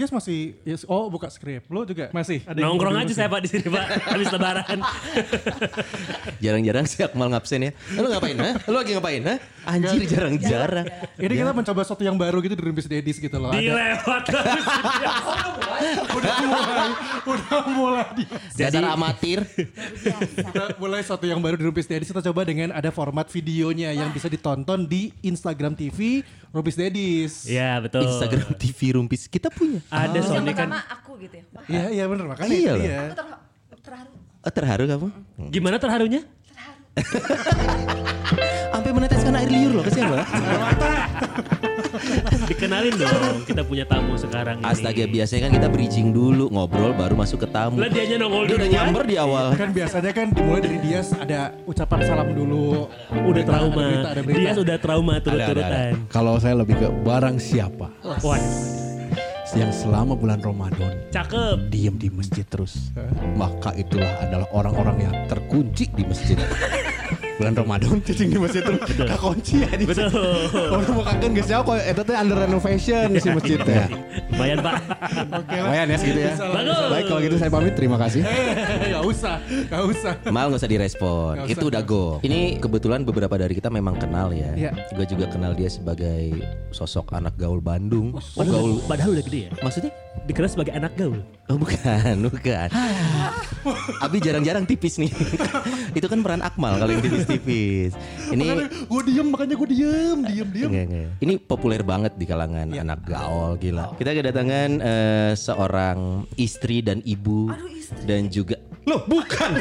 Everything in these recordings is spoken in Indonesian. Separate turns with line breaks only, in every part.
Dias masih yes, oh buka skrip. Lo juga masih ada yang
Nongkrong aja saya Pak di sini Pak habis lebaran.
Jarang-jarang si Akmal ngabsen ya. Lu ngapain ha? Lu lagi ngapain ha? Anjir jarang-jarang.
Ini kita mencoba sesuatu yang baru gitu di Rumpis Dedis gitu loh.
Dilewat
udah mulai, udah mulai.
Dasar amatir.
Kita mulai sesuatu yang baru di Rumpis Dedis kita coba dengan ada format videonya yang bisa ditonton di Instagram TV Rumpis Dedis.
Iya betul.
Instagram TV Rumpis kita punya.
Ada
yang
Sony kan.
pertama aku gitu ya.
Iya iya bener makanya
Iya
aku ter- terharu.
Oh, terharu kamu?
Gimana terharunya?
Sampai meneteskan air liur loh kesian banget.
Dikenalin dong kita punya tamu sekarang ini.
Astaga biasanya kan kita bridging dulu ngobrol baru masuk ke tamu.
Lah dianya nongol
Dia udah nyamber di awal.
Kan biasanya kan dimulai dari Dias ada ucapan salam dulu.
Udah trauma.
Ada berita, ada berita.
Dia sudah trauma turut-turutan.
Kalau saya lebih ke barang siapa
Waduh.
Yang selama bulan Ramadan
Cakep.
diem di masjid terus, maka itulah adalah orang-orang yang terkunci di masjid. bulan Ramadan cacing di masjid terus kunci ya di
Betul.
Orang mau kangen gak siapa, itu tuh under renovation si masjidnya.
Lumayan Pak.
Lumayan ya segitu ya.
Bagus.
Baik kalau gitu saya pamit, terima kasih.
Gak usah, gak usah.
Mal nggak usah direspon.
Usah,
Itu udah go. Ini kebetulan beberapa dari kita memang kenal ya.
Iya.
Gue juga kenal dia sebagai sosok anak gaul Bandung. Oh, gaul.
Padahal udah gede ya.
Maksudnya?
Dikenal sebagai anak gaul.
Oh bukan, bukan. Abi jarang-jarang tipis nih. Itu kan peran Akmal kalau yang tipis-tipis. Ini
Gue diem makanya gue diem, diem, diem.
Enggak, enggak. Ini populer banget di kalangan anak gaul gila. Kita kedatangan eh, seorang istri dan ibu
Aduh, istri.
dan juga Loh, bukan.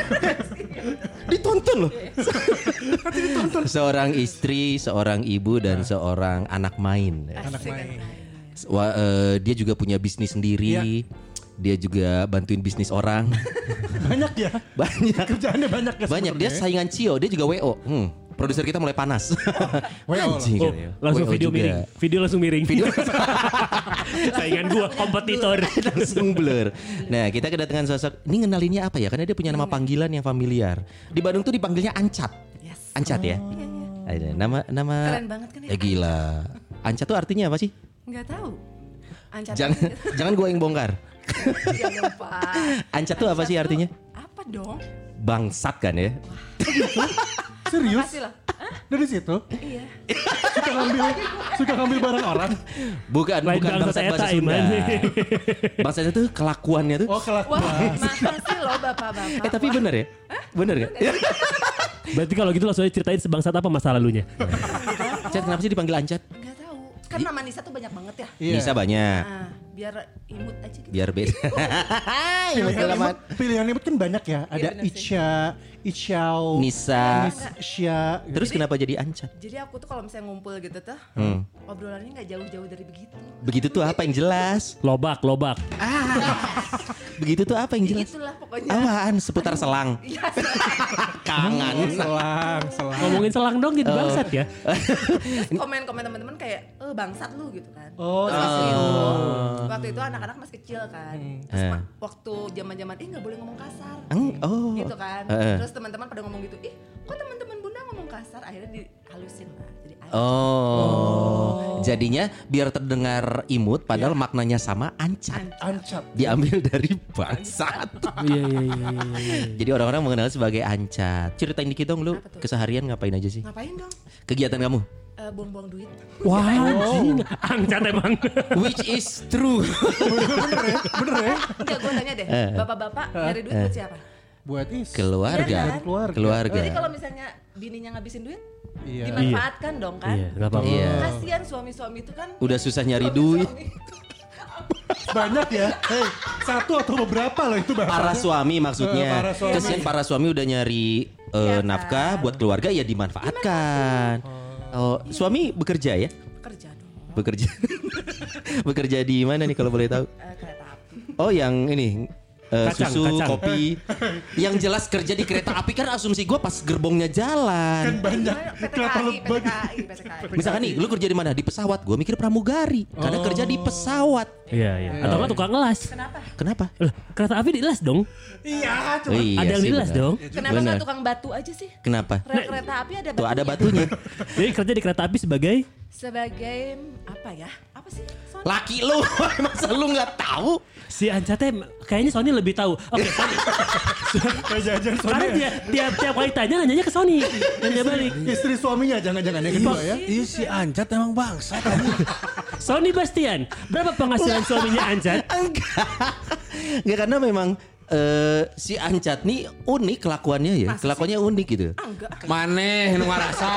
Ditonton loh. seorang istri, seorang ibu dan seorang anak main.
Anak main.
Wah, eh, dia juga punya bisnis sendiri. Dia juga bantuin bisnis orang.
Banyak ya.
Banyak.
Kerjaannya banyak ya
Banyak dia
sebenarnya.
saingan Cio, dia juga WO. Hmm, produser kita mulai panas.
WO.
Anjing,
Oh, langsung
WO
video
juga.
miring. Video langsung miring. Video. Saingan gua kompetitor.
langsung blur. Nah, kita kedatangan sosok ini ngenalinnya apa ya? Karena dia punya nama panggilan yang familiar. Di Bandung tuh dipanggilnya Ancat.
Yes.
Ancat ya?
Iya, iya.
Ada nama nama
Keren banget kan ya?
Eh gila. Ancat tuh artinya apa sih?
Enggak tahu. Ancat.
Jangan jangan gua yang bongkar.
Ya lupa.
Ancat tuh apa sih artinya?
Apa dong?
Bangsat kan ya?
Serius?
Pasti lah. Hah?
Dari situ?
Iya.
Suka ngambil, suka ngambil barang orang.
Bukan,
Lain
bukan
eta,
bahasa Sunda.
Iman.
Bangsat itu kelakuannya tuh.
Oh kelakuan.
Wah, masa sih lo bapak-bapak.
Eh tapi
Wah,
bener ya? Bener gak?
Berarti kalau gitu langsung aja ceritain sebangsat apa masa lalunya.
Ancat kenapa sih dipanggil Ancat?
Kan nama Nisa tuh banyak banget ya.
Iya.
Nisa banyak.
Nah, biar imut aja gitu.
Biar beda.
Pilihan imut, pilihan imut kan banyak ya. Ada
sih.
Icha, Ichao,
Nisa.
Nisha.
Terus kenapa jadi Ancat?
Jadi aku tuh kalau misalnya ngumpul gitu tuh,
Hmm.
obrolannya nggak jauh-jauh dari begitu.
Begitu tuh apa yang jelas?
Lobak, lobak.
Begitu tuh apa yang jelas?
Itulah pokoknya.
Apaan? Seputar selang.
Iya.
Kangen.
Selang, selang.
Ngomongin selang dong jadi bangsat ya.
Komen-komen teman-teman kayak, eh bangsat lu gitu kan.
Oh,
Terus
Oh.
Waktu itu anak-anak masih kecil kan. Terus
Eh.
ma- waktu zaman-zaman, ih nggak boleh ngomong kasar.
Eng, oh.
Gitu kan.
Eh.
Terus teman-teman pada ngomong gitu, ih kok teman-teman bunda ngomong kasar? Akhirnya dihalusin lah. Jadi anjing.
Oh. Jadinya biar terdengar imut padahal maknanya sama ancat.
Ancat.
Diambil dari bangsat.
Iya, iya, iya, iya, iya.
Jadi orang-orang mengenal sebagai ancat. Ceritain dikit dong lu keseharian ngapain aja sih?
Ngapain dong?
Kegiatan kamu?
Eh, buang-buang duit.
Wah, anjing. Angcat emang.
Which is true.
Bener ya?
Enggak, gue tanya deh.
Eh.
Bapak-bapak nyari duit buat siapa?
Buat is.
Keluarga.
Iya kan?
Keluarga.
Keluarga.
Jadi kalau misalnya bininya ngabisin duit,
Iya.
dimanfaatkan dong kan?
Iya, nggak apa-apa.
Iya.
Kasihan suami-suami itu kan.
Udah susah nyari duit.
Banyak ya. Hei, satu atau beberapa loh itu bahasa.
Para suami maksudnya.
Eh, para suami.
Kesian para suami udah nyari eh,
Iya kan?
nafkah buat keluarga ya dimanfaatkan. Oh, suami bekerja ya?
Kerja dong.
Bekerja. bekerja di mana nih kalau boleh tahu?
Eh, kereta api.
Oh, yang ini eh,
Kacang,
susu,
kacang.
kopi. Yang jelas kerja di kereta api kan asumsi gue pas gerbongnya jalan.
Banyak kelapa
PTKI,
lebah.
PTKI, PTKI.
Misalkan nih, lu kerja di mana? Di pesawat. Gue mikir pramugari. Karena kerja di pesawat.
Iya, iya. Atau nggak tukang ngelas.
Kenapa?
Kenapa?
Lah, kereta api dilas dong.
Iya,
Oh, iya
ada yang dilas dong.
Kenapa
Bener.
nggak tukang batu aja sih?
Kenapa?
Rel kereta api ada
Tuh ada
batunya.
batunya.
Jadi kerja di kereta api sebagai
Sebagai apa ya? Apa sih?
Laki lu, masa lu nggak tahu?
Si Ancate kayaknya Sony lebih tahu. Oke, Sony.
Kayak jajan
Karena
Sony.
dia tiap tiap kali tanya nanyanya ke Sony dan dia balik.
Istri suaminya jangan-jangan yang kedua ya.
Iya si Ancat emang bangsa tadi.
Sony Bastian, berapa penghasilan suaminya Ancat?
Enggak. Enggak karena memang eh, si Ancat nih unik kelakuannya ya. Kelakuannya unik gitu.
Enggak.
Maneh nu ngarasa.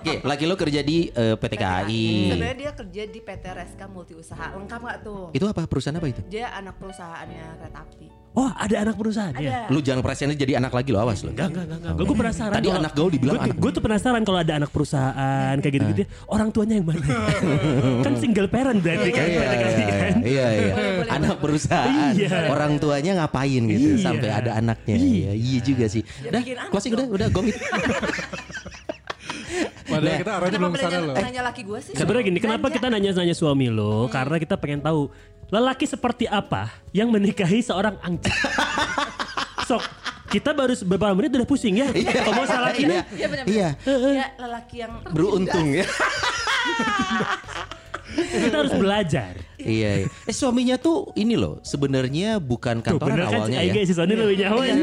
Oke, laki lo kerja di eh, PT KAI.
Sebenarnya dia kerja di PT Reska Multi Usaha. Lengkap nggak tuh?
Itu apa perusahaan apa itu?
Dia anak perusahaannya kereta api.
Oh, ada anak perusahaan
Ada.
ya?
Lu jangan perasaan jadi anak lagi lo awas lo.
Enggak, enggak, enggak. Gue penasaran.
Tadi anak gaul dibilang anak.
Gue tuh penasaran kalau ada anak perusahaan kayak gitu-gitu. Orang tuanya yang mana? kan single parent berarti kan.
Iya, iya,
kan?
iya, iya.
Boleh,
Anak perusahaan,
Iya.
orang tuanya ngapain gitu
Iya.
sampai ada anaknya.
Iya.
Iya, iya juga sih.
Ya,
Udah,
anak
closing udah, udah gomit.
Padahal
Nah.
kita arahnya belum sana
nanya,
loh.
nanya laki gue sih?
Sebenarnya gini, kenapa kita nanya-nanya suami lo? Karena kita pengen tahu lelaki seperti apa yang menikahi seorang angcat. Sok, kita baru beberapa menit udah pusing ya. Ngomong salah ini.
Iya.
Iya benar.
Iya.
Dia lelaki yang
Beruntung ya.
Kita harus belajar.
iya, iya. Eh suaminya tuh ini loh, sebenarnya bukan
Tuh,
kantoran
bener kan
awalnya
Aing
ya.
si Sony lebih nyawa ya.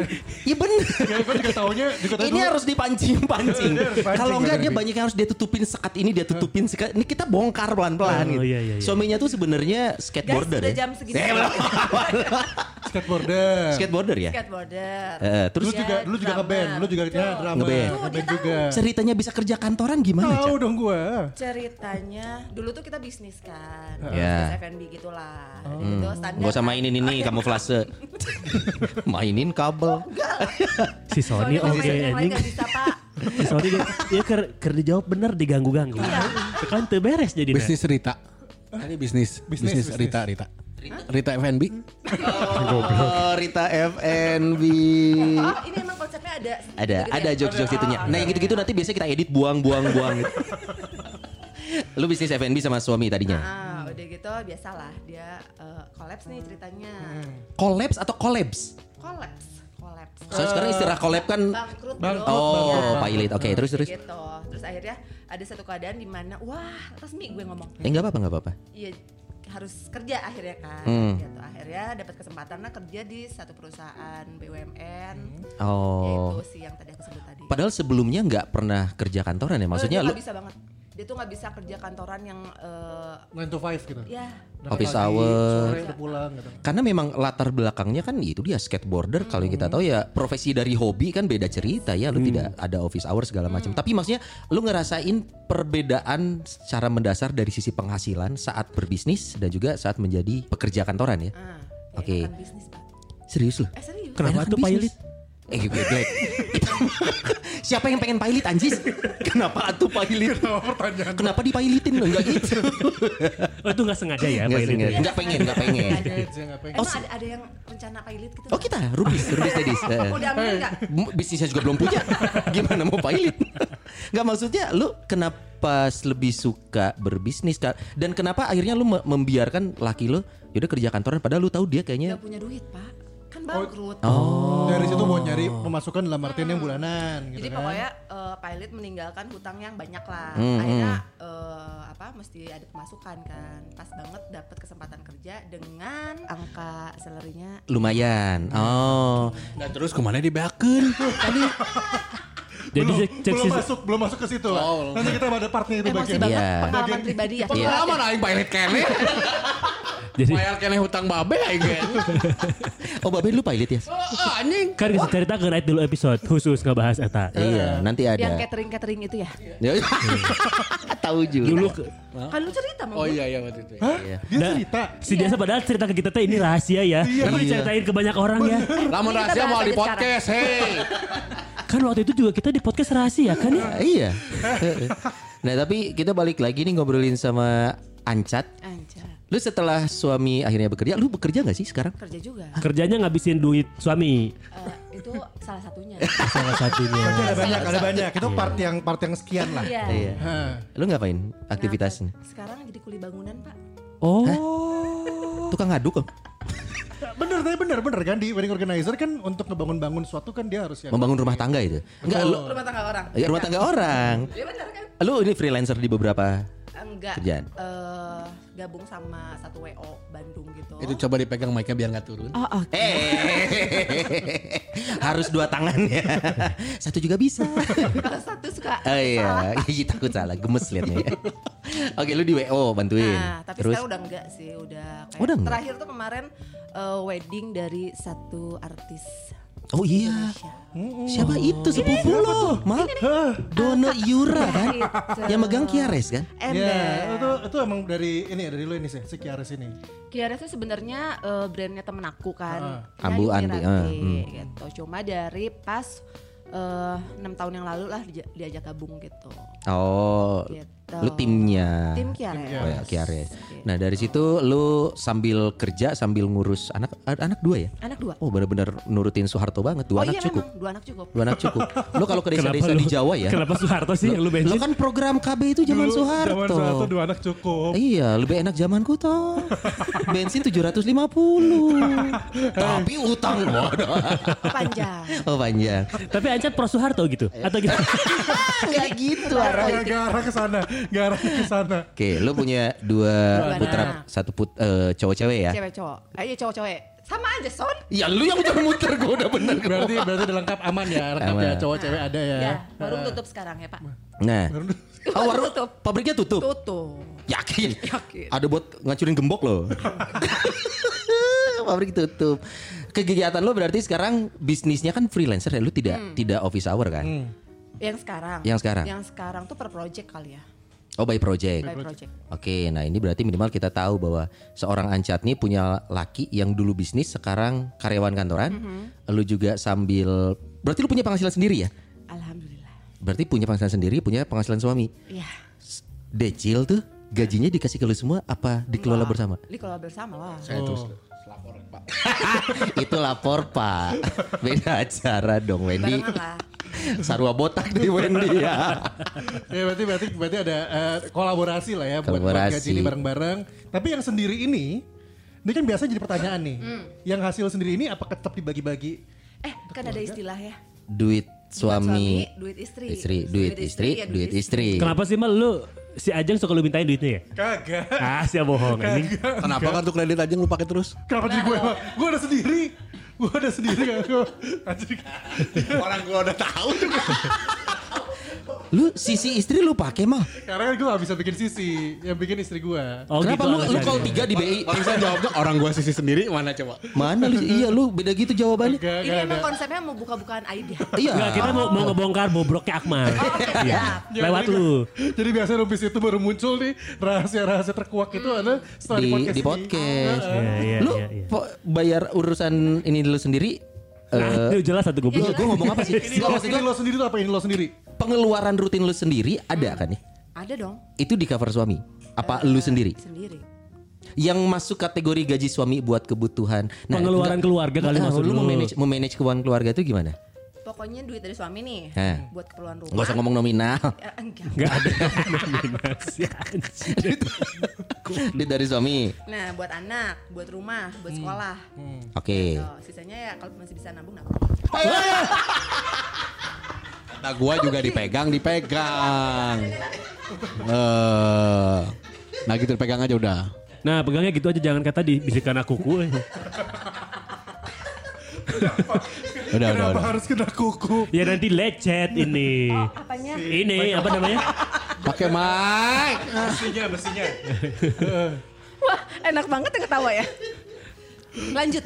Iya bener.
Ya, gue juga taunya juga tahu
Ini
dulu.
harus dipancing-pancing.
Iya,
Kalau enggak dia banyak yang harus dia tutupin sekat ini, dia tutupin sekat. Ini kita bongkar pelan-pelan
Oh,
gitu.
iya, iya, iya.
Suaminya tuh sebenarnya
Guys,
skateboarder
udah
ya.
jam segini.
Belum.
skateboarder.
skateboarder ya.
Skateboarder.
Eh, terus
Lu juga lu juga ngeband, lu juga ya drama,
Ngeband.
Tuh,
juga.
ceritanya bisa kerja kantoran gimana,
Tahu dong gua.
Ceritanya dulu tuh kita bisnis kan,
Ya.
bisnis F&B gitulah.
Oh.
Gitu, standar.
Gak usah mainin ini kamuflase. mainin kabel.
Si Sony oke anjing.
nggak bisa pak.
Si Sony dia, ker, ker dijawab bener diganggu-ganggu. Kan tuh beres jadi.
Bisnis Rita. Tadi bisnis,
Bisnis.
Rita, Rita. Rita F&B.
Oh, Rita FNB.
Oh, ini emang konsepnya ada.
Ada,
gitu
ada
ya?
jokes-jokes itunya. Nah, yang gitu-gitu nanti biasanya kita edit buang-buang buang. Lu bisnis FNB sama suami tadinya.
Ah, udah gitu biasalah dia collapse nih ceritanya.
Collapse atau collapse?
Collapse, collapse.
So, sekarang istilah collab kan
Bangkrut
Bangkrut,
bro.
Oh,
Iya.
pilot. Oke, terus terus.
Gitu. Terus akhirnya ada satu keadaan di mana wah resmi gue ngomong.
Eh enggak apa-apa, enggak apa-apa.
Iya harus kerja akhirnya kan.
Hmm.
Gitu. Akhirnya dapat kesempatan lah kerja di satu perusahaan BUMN.
Oh.
Yaitu si yang tadi aku sebut tadi.
Padahal sebelumnya nggak pernah kerja kantoran ya. Maksudnya
dia
lu
bisa banget. Dia tuh nggak bisa kerja kantoran yang eh,
9 to 5 gitu.
ya
Berangkat
Office
pagi,
hour.
Sore pulang gitu.
karena memang latar belakangnya kan itu dia skateboarder kalau yang kita tahu ya profesi dari hobi kan beda cerita ya lu tidak ada office hour segala macam tapi maksudnya lu ngerasain perbedaan secara mendasar dari sisi penghasilan saat berbisnis dan juga saat menjadi pekerja kantoran ya
ah,
Oke.
bisnis pak.
serius lu
Eh serius?
Kenapa tuh pilot?
Eh Black. Siapa yang pengen pilot anjis? Kenapa tuh pilot? Kenapa dipilitin lo? Enggak gitu.
Oh itu nggak sengaja ya
Enggak
ya?
Enggak pengen, enggak pengen.
Ada.
Saya nggak pengen.
Emang ada, ada yang rencana pilot gitu?
Oh kita, Rubis, Rubis Tedis. Eh.
Mau diambil nggak?
M- bisnisnya juga belum punya. Gimana mau pilot? Gak maksudnya lu kenapa lebih suka berbisnis dan kenapa akhirnya lu me- membiarkan laki lu yaudah kerja kantoran padahal lu tahu dia kayaknya
Gak punya duit pak. Kan bangkrut.
oh
Dari situ mau nyari pemasukan dalam artian yang bulanan gitu
Jadi
kan.
pokoknya eh, pilot meninggalkan hutang yang banyak lah.
Hmm,
Akhirnya eh, apa mesti ada pemasukan kan. Pas banget dapat kesempatan kerja dengan angka salary-nya
lumayan. Oh.
Nah terus ke mana dibeakeun? Tadi
Jadi
belum,
cek, cek
belum
si-
masuk, belum masuk ke situ.
Oh,
Nanti kita ada partnya itu
emosi
bagian.
banget
Iya.
pengalaman pribadi ya.
pengalaman aing pilot kene.
jadi
Bayar kene hutang babe aing.
Oh, Babe lu pilot ya?
Oh, anjing.
kan kita cerita ke dulu episode khusus ngebahas eta.
Iya, nanti
Yang
ada.
catering catering itu ya.
Ya. Tahu juga.
Dulu ke,
Kan lu cerita mau.
Oh iya iya waktu itu.
Hah?
Iya.
Dia
Nah,
cerita.
Si Desa padahal cerita ke kita teh ini rahasia ya. Tapi diceritain ke banyak orang ya.
Lamun rahasia mau di podcast, hei.
Kan waktu itu juga kita di podcast rahasia kan ya.
Iya. nah, tapi kita balik lagi nih ngobrolin sama Ancat.
Anjay.
Lu setelah suami akhirnya bekerja, lu bekerja nggak sih sekarang?
Kerja juga.
Kerjanya ngabisin duit suami.
Eh, itu salah satunya.
Salah satunya.
Berarti ada banyak, ada banyak. Itu part yang part yang sekian lah.
Iya.
Iya.
Hah.
Lu ngapain aktivitasnya?
Sekarang jadi kuli bangunan, Pak.
Oh.
Tukang ngaduk kok.
Bener, tapi bener, bener kan di wedding organizer kan untuk ngebangun-bangun suatu kan dia harus yang
Membangun rumah tangga itu. Enggak, lu
Rumah tangga orang.
ya, rumah tangga orang.
Iya benar kan?
Lu ini freelancer di beberapa
Enggak.
Kerjaan.
eh, gabung sama satu WO Bandung gitu.
Itu coba dipegang mic-nya biar nggak turun.
Oh, oke.
Eh, harus dua tangan ya. Satu juga bisa.
Kalau satu suka.
Oh iya, takut salah, gemes liatnya. ya. Oke, lu di WO bantuin.
Nah, tapi
Terus
sekarang udah enggak sih, udah kayak
Udah enggak?
terakhir tuh kemarin eh, wedding dari satu artis
Oh iya.
Indonesia.
Siapa itu sepupu lo? Mal? Dono Yura kan?
Gitu.
Yang megang Kiares kan?
Ember.
Ya, itu itu emang dari ini ya dari lo ini sih, si Kiares ini.
Kiara itu sebenarnya eh, brandnya temen aku kan. Ya,
Ambu Andi, hmm.
gitu. Cuma dari pas eh, enam tahun yang lalu lah dia- diajak gabung gitu.
Oh,
Gitu.
Lu timnya.
Tim Kiara.
Oh ya, Kiares. Nah dari situ lu sambil kerja sambil ngurus anak anak dua ya?
Anak dua.
Oh benar-benar nurutin Soeharto banget. Dua
oh
anak
iya
cukup.
memang, dua anak cukup.
Dua anak cukup. Lu kalau ke desa-desa di Jawa ya?
Kenapa Soeharto sih yang lu
Lu
bensin?
kan program KB itu zaman Soeharto.
Zaman Soeharto dua anak cukup.
Iya, lebih enak zamanku toh. Bensin 750. Tapi utang.
Panjang.
Oh panjang.
Tapi Ancat pro Soeharto gitu? Atau gitu?
Enggak gitu arahnya.
arah ke sana, gak arah ke sana.
Oke, lu punya dua putra, satu put eh, cowok-cewek ya?
Cewek cowok. Ayo cowok cewek. Sama aja son.
Ya lu yang udah muter gue udah bener.
Berarti berarti udah lengkap aman ya, lengkap
Aman.
ya cowok cewek ada ya.
Ya, baru tutup sekarang ya Pak.
Nah, oh, warung
Tutup.
pabriknya tutup.
Tutup.
Yakin?
Yakin.
Ada buat ngacurin gembok loh. Pabrik tutup. Kegiatan lo berarti sekarang bisnisnya kan freelancer ya, lu tidak tidak office hour kan?
Yang sekarang.
Yang sekarang?
Yang sekarang tuh per project kali ya.
Oh by project.
By project.
Oke, nah ini berarti minimal kita tahu bahwa seorang Ancat nih punya laki yang dulu bisnis sekarang karyawan kantoran. Lu juga sambil berarti lu punya penghasilan sendiri ya?
Alhamdulillah.
Berarti punya penghasilan sendiri, punya penghasilan suami.
Iya.
Decil tuh gajinya dikasih ke lu semua apa dikelola bersama?
Dikelola bersama lah.
Saya terus laporan Pak.
Itu lapor pak Beda acara dong Wendy
Barengan lah.
Sarwa botak di Wendy ya
Ya berarti berarti berarti ada eh, kolaborasi lah ya buat buat
Kolaborasi.
gaji ini bareng-bareng. Tapi yang sendiri ini ini kan biasa jadi pertanyaan nih. Yang hasil sendiri ini apakah tetap dibagi-bagi?
Eh, kan ada istilah ya.
Duit suami
duit istri.
Istri Duit istri
ya
Duit istri
Kenapa sih mal lu si Ajeng suka lu mintain duitnya ya?
Kagak.
Ah, siapa bohong anjing.
Kenapa kartu kredit aja lu pakai terus?
Kenapa jadi gue? Gue ada sendiri. Gue ada sendiri kan. Anjir.
Orang gua udah tahu juga.
Lu sisi istri lu pakai mah
Karena kan gue gak bisa bikin sisi. Yang bikin istri gue.
Oh,
Kenapa
gitu
lu, lu call tiga di BI
Orang saya jawabnya orang gua sisi sendiri mana coba?
Mana lu Iya lu beda gitu jawabannya
Gak,
Ini
gak
emang
ada.
konsepnya mau buka-bukaan aib ya.
Iya
Enggak, kita mau, mau ngebongkar bobroknya Akmal. Iya.
Ya,
Lewat
jadi-
lu.
Jadi biasanya Rubis itu baru muncul nih rahasia-rahasia terkuak itu ada setelah di,
di,
podcast
di podcast.
Iya, iya,
lu
iya, iya.
bayar urusan ini dulu sendiri
Nah,
eh
itu jelas satu
Lu
goblok.
gue ngomong apa sih?
Ini lo, ini lo sendiri tuh apa ini lo sendiri?
pengeluaran rutin lu sendiri ada kan nih?
Ada dong.
Itu di cover suami? Apa lu sendiri?
Sendiri.
Yang masuk kategori gaji suami buat kebutuhan.
Pengeluaran
enggak-
keluarga kali
Nah,
maksud
lu.
lu.
memanage memanage keuangan keluarga itu gimana?
Pokoknya duit dari suami nih
Hah.
buat keperluan rumah.
Gak usah ngomong nominal.
Ya, enggak.
Enggak ada nominasi anjing.
Duit dari suami.
Nah, buat anak, buat rumah, buat sekolah.
Oke.
Tuh, sisanya ya kalau masih bisa nabung nabung.
Kata gua juga dipegang, dipegang. Eh, nah gitu dipegang aja udah.
Nah, pegangnya gitu aja jangan kata dibisikkan aku kue.
Udah, udah,
Kenapa
udah.
harus kena kuku?
Ya nanti lecet ini.
Apanya?
Ini apa namanya?
Pakai mic.
Besinya, besinya.
Wah, enak banget ya ketawa ya. Lanjut.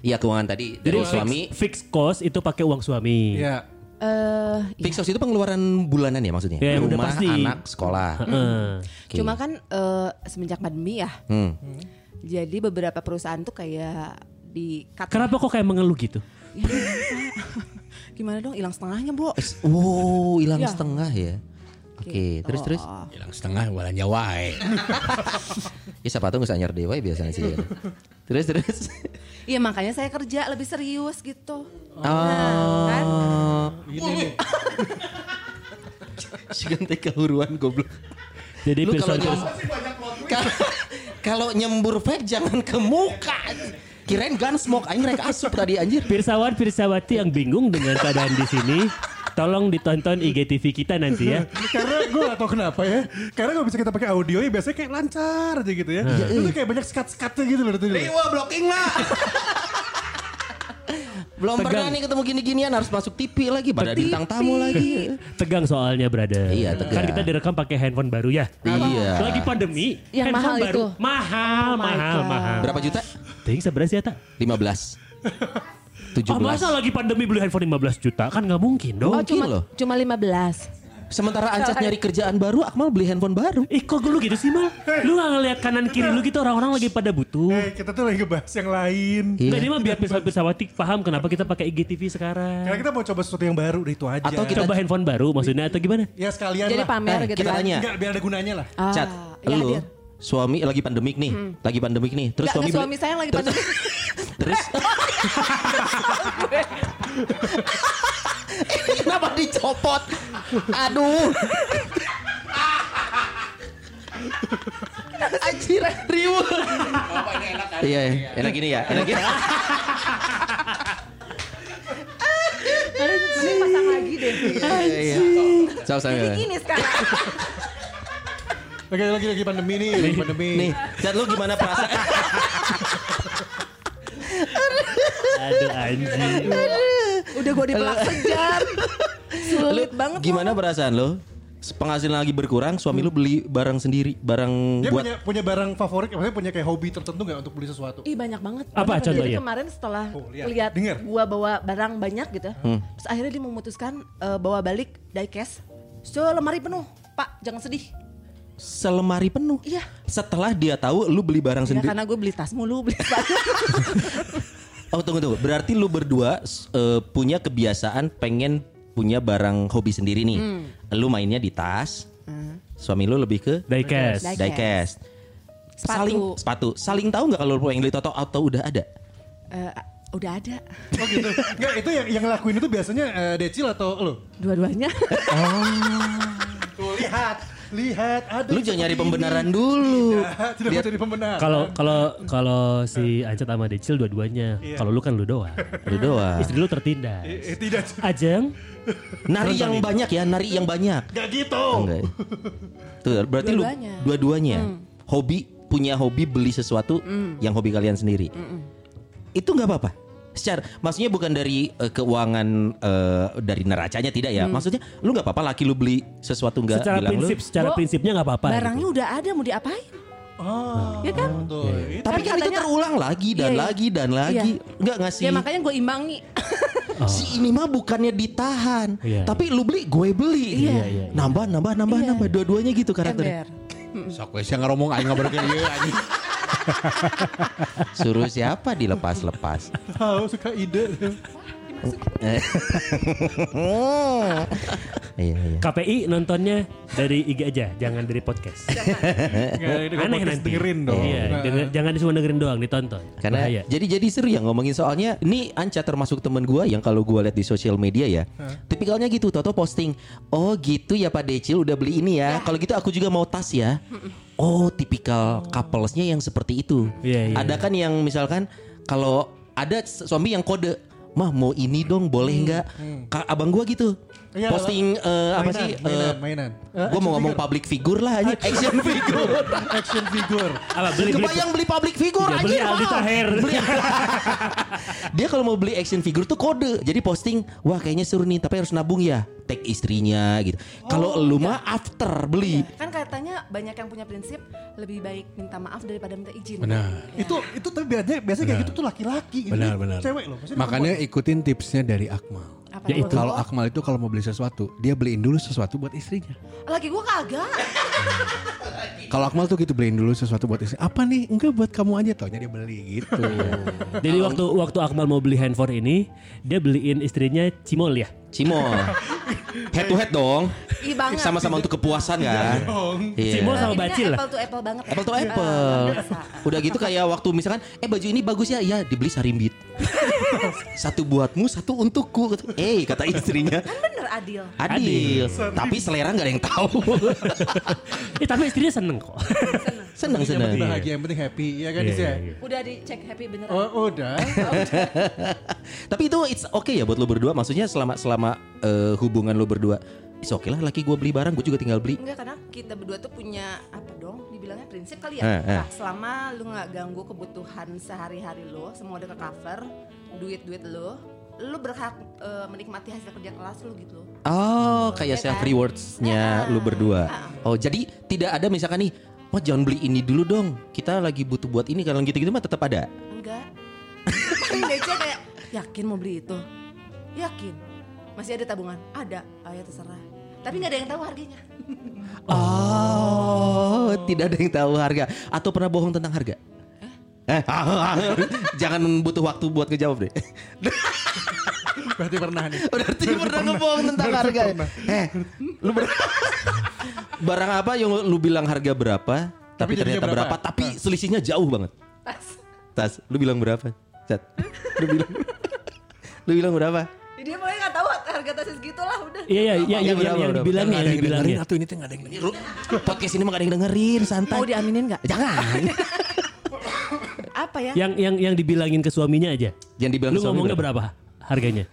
Iya keuangan tadi
Jadi
dari suami.
fix, fix cost itu pakai uang suami.
Iya.
Eh,
Fix cost itu pengeluaran bulanan ya maksudnya?
Ya, yang udah
Rumah,
pasti.
anak, sekolah.
Heeh.
Oke.
Cuma kan eh, semenjak pandemi ya.
Hmm.
Jadi beberapa perusahaan tuh kayak di cut.
Kenapa kok kayak mengeluh gitu?
Ya. Gimana dong hilang setengahnya, Bu?
Wow, hilang
Ya.
setengah ya. Oke, terus terus.
Hilang setengah belanja wae.
Ya siapa tahu nggak anyar dewa biasanya sih. ya. terus terus.
Iya makanya saya kerja lebih serius gitu.
Oh.
kan?
Segentek kehuruan goblok.
Jadi
Lu kalau nyembur vape jangan ke muka. Kirain gun smoke aing rek asup tadi anjir.
pirsawan pirsawati yang bingung dengan keadaan di sini, tolong ditonton IGTV kita nanti ya.
Karena gue gak tau kenapa ya. Karena kalau bisa kita pakai audio ya biasanya kayak lancar aja gitu ya. Itu kayak banyak skat-skatnya gitu loh. Riwa
Wah blocking lah.
Belum
Tegang.
pernah nih ketemu gini-ginian harus masuk TV lagi pada bintang tamu lagi.
Tegang soalnya brother.
Iya, tegang.
Kan kita direkam pakai handphone baru ya.
Iya.
Lagi pandemi.
Yang
handphone
mahal
baru.
itu?
Mahal,
Oh
mahal,
God.
mahal.
Berapa juta?
Ting seberapa sih Eta?
15. 17.
Oh masa lagi pandemi beli handphone 15 juta? Kan nggak mungkin dong.
Oh cuma
loh.
cuma 15.
Sementara Ancat nyari kerjaan baru, Akmal beli handphone baru.
Ih kok lu gitu sih mal? Lu gak ngeliat kanan kiri lu gitu orang-orang lagi pada butuh.
Eh kita tuh lagi ngebahas yang lain.
Iya.
Nggak, ini mah biar pesawat-pesawati paham kenapa kita pakai IGTV sekarang.
Karena kita mau coba sesuatu yang baru itu aja.
Atau kita-
Coba handphone baru maksudnya atau gimana?
Ya sekalian
Jadi
lah.
pamer
Eh,
gitu
kita
kan.
tanya.
Enggak, biar ada gunanya lah.
Ah,
Cat,
ya,
lu
hadir.
Suami lagi pandemik nih, lagi pandemik nih. Terus
Nggak,
suami beli-
suami saya lagi
terus-
pandemik.
Terus Kenapa dicopot? Aduh. Anjir, riuh. Iya, iya. enak gini ya, enak gini.
Mending pasang lagi deh.
Iya, iya. Sama.
Jadi gini sekarang.
Lagi lagi lagi pandemi nih, lagi pandemi.
Nih, Cat lu gimana perasaan?
Aduh anjing.
Udah gue dipelak sejar. Sulit
Lu
banget.
Gimana perasaan lo? Penghasilan lagi berkurang, suami lu beli barang sendiri, barang
Dia
buat
punya punya barang favorit, maksudnya punya kayak hobi tertentu nggak untuk beli sesuatu?
Ih banyak banget.
Apa
Banyak. Jadi
contohnya?
kemarin setelah
Oh, lihat.
lihat
Dengar.
gua bawa barang banyak gitu, terus akhirnya dia memutuskan eh, bawa balik diecast selemari penuh. Pak, jangan sedih.
Selemari penuh.
Iya.
Setelah dia tahu lu beli barang
Ya,
sendiri.
karena gue beli tas mulu, beli sepatu.
Oh tunggu tunggu. Berarti lu berdua eh, punya kebiasaan pengen punya barang hobi sendiri nih. Lu mainnya di tas. Suami lu lebih ke
Diecast.
Diecast.
diecast.
Sepatu.
Saling sepatu. Saling tahu nggak kalau lu pengen beli Toto atau udah ada?
Eh, udah ada
Oh gitu. Enggak, itu yang yang ngelakuin itu biasanya eh, Decil atau lo?
dua-duanya.
Tuh lihat, lihat ada.
Lu jangan nyari pembenaran
ini.
dulu.
Tidak, tidak mau jadi pembenar.
Kalau kalau kalau si Ancat sama Decil dua-duanya. Kalau lu kan lu doang.
Lu doang.
Istri lu tertindas.
eh, tidak,
Ajeng,
Nari yang banyak ya, nari yang banyak.
nggak gitu.
Enggak. Tuh, berarti
Dua-duanya.
lu dua-duanya hobi punya hobi beli sesuatu yang hobi kalian sendiri. Itu nggak apa-apa. Secara maksudnya bukan dari eh, keuangan eh, dari neracanya tidak ya. Maksudnya lu nggak apa-apa laki lu beli sesuatu nggak
secara
bilang
prinsip
lu.
secara prinsipnya nggak apa-apa.
Barangnya
gitu.
udah ada mau diapain?
Oh,
Ya kan?
tuh. itu.
Tapi kan itu terulang lagi dan
Iya, iya.
lagi dan lagi. Nggak ngasih.
Ya makanya gue imbangi.
Si ini mah bukannya ditahan,
Iya.
tapi lu beli, gue beli.
Iya,
iya, iya.
Nambah, nambah, nambah,
Iya.
nambah. Dua-duanya gitu karakternya.
Sok wes yang ngomong aing ngabarkeun ieu anjing.
Suruh siapa dilepas-lepas?
Tahu suka ide.
Iya, iya.
KPI nontonnya dari IG aja, jangan dari podcast.
Ini
Aneh
podcast
nanti.
dengerin dong.
Iya,
Nah.
denger- jangan cuma dengerin doang, ditonton.
Karena
Bahaya.
jadi jadi seru ya ngomongin soalnya ini Anca termasuk temen gua yang kalau gua lihat di sosial media ya, tipikalnya gitu. Toto posting, oh gitu ya Pak Decil udah beli ini ya. Kalau gitu aku juga mau tas ya. Oh tipikal couplesnya yang seperti itu.
Iya, iya.
Ada kan yang misalkan kalau ada suami yang kode, mah mau ini dong boleh nggak? Ka- Abang gua gitu.
Iya,
posting eh, apa
mainan,
sih?
mainan,
eh,
mainan.
Gue mau ngomong public figure lah aja, action figure.
Action figure.
Apa beli beli
Kebayang beli public figure
Ya,
aja
beli Aldi Taher.
Dia kalau mau beli action figure tuh kode. Jadi posting, wah kayaknya seru nih, tapi harus nabung ya. Tag istrinya gitu. Kalau lu mah after beli.
Kan katanya banyak yang punya prinsip lebih baik minta maaf daripada minta izin.
Benar.
Itu itu tapi biasanya biasanya kayak gitu tuh laki-laki.
Benar, benar.
Cewek loh.
Makanya ikutin tipsnya dari Akmal.
Apa
Ya itu.
Kalau Akmal itu kalau mau beli sesuatu, dia beliin dulu sesuatu buat istrinya.
Lagi gue kagak.
Kalau Akmal tuh gitu beliin dulu sesuatu buat istri. Apa nih? Enggak buat kamu aja taunya dia beli gitu.
Jadi waktu waktu Akmal mau beli handphone ini, dia beliin istrinya cimol ya.
Cimol. Head to head dong.
Ih banget.
Sama-sama untuk kepuasan kan. Iya.
Simbol sama bacil lah.
apple to apple banget ya.
Apple to
Ah,
apple. Udah gitu kayak waktu misalkan, eh baju ini bagus ya, iya dibeli sarimbit. satu buatmu, satu untukku. Eh kata istrinya,
Kan bener adil.
adil. Tapi selera nggak ada yang tahu.
Eh tapi istrinya seneng kok.
seneng
Yang
seneng.
penting bahagia, yang penting happy, ya kan
Iya,
ya?
iya, iya.
Udah dicek happy beneran.
Oh, udah.
Tapi itu it's okay ya buat lo berdua. Maksudnya selama selama eh, hubungan lo berdua, it's okay lah. Laki gue beli barang, gue juga tinggal beli.
Enggak karena kita berdua tuh punya apa dong dibilangnya prinsip kali
Eh,
ya.
eh.
Nah, selama lu nggak ganggu kebutuhan sehari-hari lo, semua udah ke cover, duit-duit lo, lu berhak eh, menikmati hasil kerja kelas lu gitu.
Oh, kayak
Iya
self
kan?
rewards-nya
Ah,
lu berdua.
ah.
Oh, jadi tidak ada misalkan nih, wah jangan beli ini dulu dong. Kita lagi butuh buat ini kalau gitu-gitu mah tetap ada.
Enggak. Kayak yakin mau beli itu? Yakin. Masih ada tabungan? Ada. Ah ya terserah. Tapi nggak ada yang tahu harganya.
Oh, tidak ada yang tahu harga atau pernah bohong tentang harga? Eh, jangan butuh waktu buat ngejawab deh.
Berarti pernah nih.
Berarti pernah ngebohong tentang harga. Eh, lu ber- barang apa yang lu bilang harga berapa, tapi,
Tapi
ternyata berapa,
berapa?
tapi selisihnya jauh banget.
Tas.
Tas, lu bilang berapa? Cat. Lu bilang Lu bilang berapa?
Dia pokoknya nggak tahu harga tasnya segitu lah udah.
Iya iya iya yang,
berapa,
yang, yang
berapa?
dibilangnya yang dibilangnya.
atau ini tuh nggak ada yang dengerin.
Podcast ini mah gak ada yang dengerin, santai.
Mau diaminin nggak?
Jangan.
Apa ya?
Yang yang yang dibilangin ke suaminya aja.
Jangan dibilang
Lu
suami
ngomongnya berapa harganya?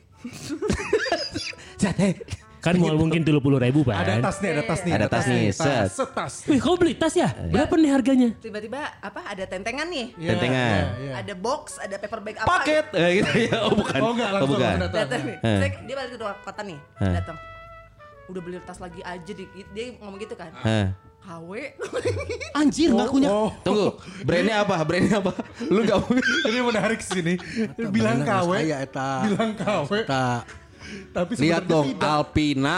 Cat, eh.
Kan mau mungkin tujuh puluh ribu pak.
Ada tas nih, ada tas nih.
Ada tas nih, set.
Setas.
Wih kau beli tas ya? Berapa nih harganya?
Tiba-tiba apa ada tentengan nih.
Iya,
Tentengan.
iya, iya.
Ada box, ada paper bag apa
Paket. Eh, gitu ya. Oh bukan.
Oh enggak, langsung
bukan.
datang.
datang nih.
Eh.
Dia balik ke luar kota nih,
Eh.
datang. Udah beli tas lagi aja di dia ngomong gitu kan.
Hah.
KW.
Anjir ngakunya.
oh.
Tunggu, brandnya apa? Brandnya apa? Lu gak mau
Ini menarik sini. Bilang KW. Bilang KW. Tapi
Lihat dong
tidak.
Alpina.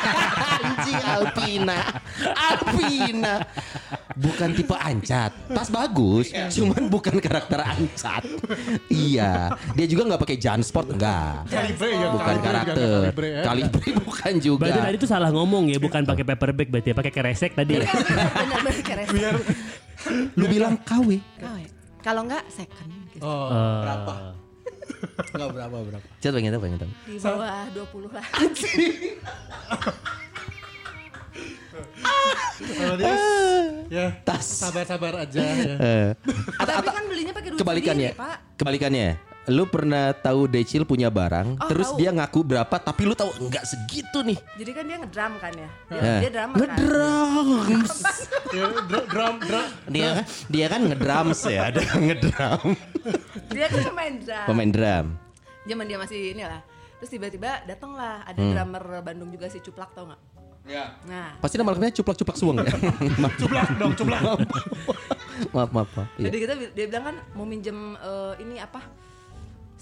Anjing Alpina. Alpina. Bukan tipe ancat. Tas bagus, cuman bukan karakter ancat. iya, dia juga nggak pakai Jansport enggak.
Kalibre ya.
Bukan
Kalibre,
karakter.
Kalibre ya.
Kalibre bukan juga.
Berarti tadi tuh salah ngomong ya, bukan pakai paper bag berarti ya, pakai keresek tadi ya.
Benar-benar kayak
Biar
Lu bilang KW.
KW. Kalau enggak second gitu.
Oh,
Eh,
Enggak berapa berapa.
Coba pengen tahu, pengen tahu.
Di bawah 20 lah.
kalau dia ya
Tas.
sabar-sabar aja ya.
Eh,
Tapi kan belinya pakai duit
kebalikannya.
sendiri, Pak.
Kebalikannya. Lu pernah tahu Decil punya barang,
Oh,
terus
tahu.
dia ngaku berapa, tapi lu tahu enggak segitu nih.
Jadi kan dia ngedrum kan ya. Dia,
Eh.
dia drummer kan.
Ngedrums.
Ya, drum drum drum.
dia dia kan ngedrums ya, ada ngedrum.
Dia kan pemain drum.
Pemain drum.
Zaman dia masih ini lah. Terus tiba-tiba datang lah ada
Hmm.
drummer Bandung juga si Cuplak tau nggak?
Ya.
Nah,
Pasti nama lengkapnya cuplak-cuplak suang ya. maaf,
Cuplak dong, cuplak.
maaf, maaf. maaf. Iya.
jadi kita dia bilang kan mau minjem eh, ini apa?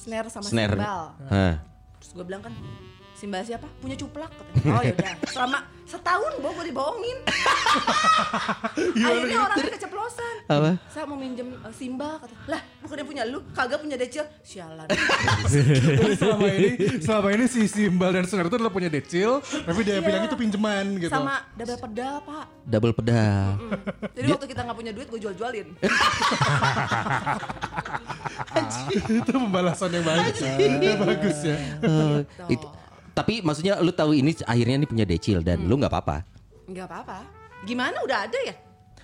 Snare sama
Snare.
simbal.
Hah.
Terus gue bilang kan Simbal siapa? Punya cuplak katanya. Oh yaudah. Selama setahun bawa gue dibohongin. Akhirnya orangnya keceplosan.
Apa?
Saya mau minjem eh, simbal kata. Lah, bukannya punya lu, kagak punya decil. Sialan.
Jadi selama ini selama ini si Simbal dan Senar itu adalah punya decil, tapi dia
Iya.
bilang itu pinjaman gitu.
Sama double pedal, Pak.
Double pedal.
Jadi waktu kita nggak punya duit, gue jual-jualin.
itu pembalasan yang baik. Itu bagus ya.
Eh, itu. Tapi maksudnya lu tahu ini akhirnya nih punya decil dan lu nggak apa-apa.
Nggak apa-apa. Gimana udah ada ya?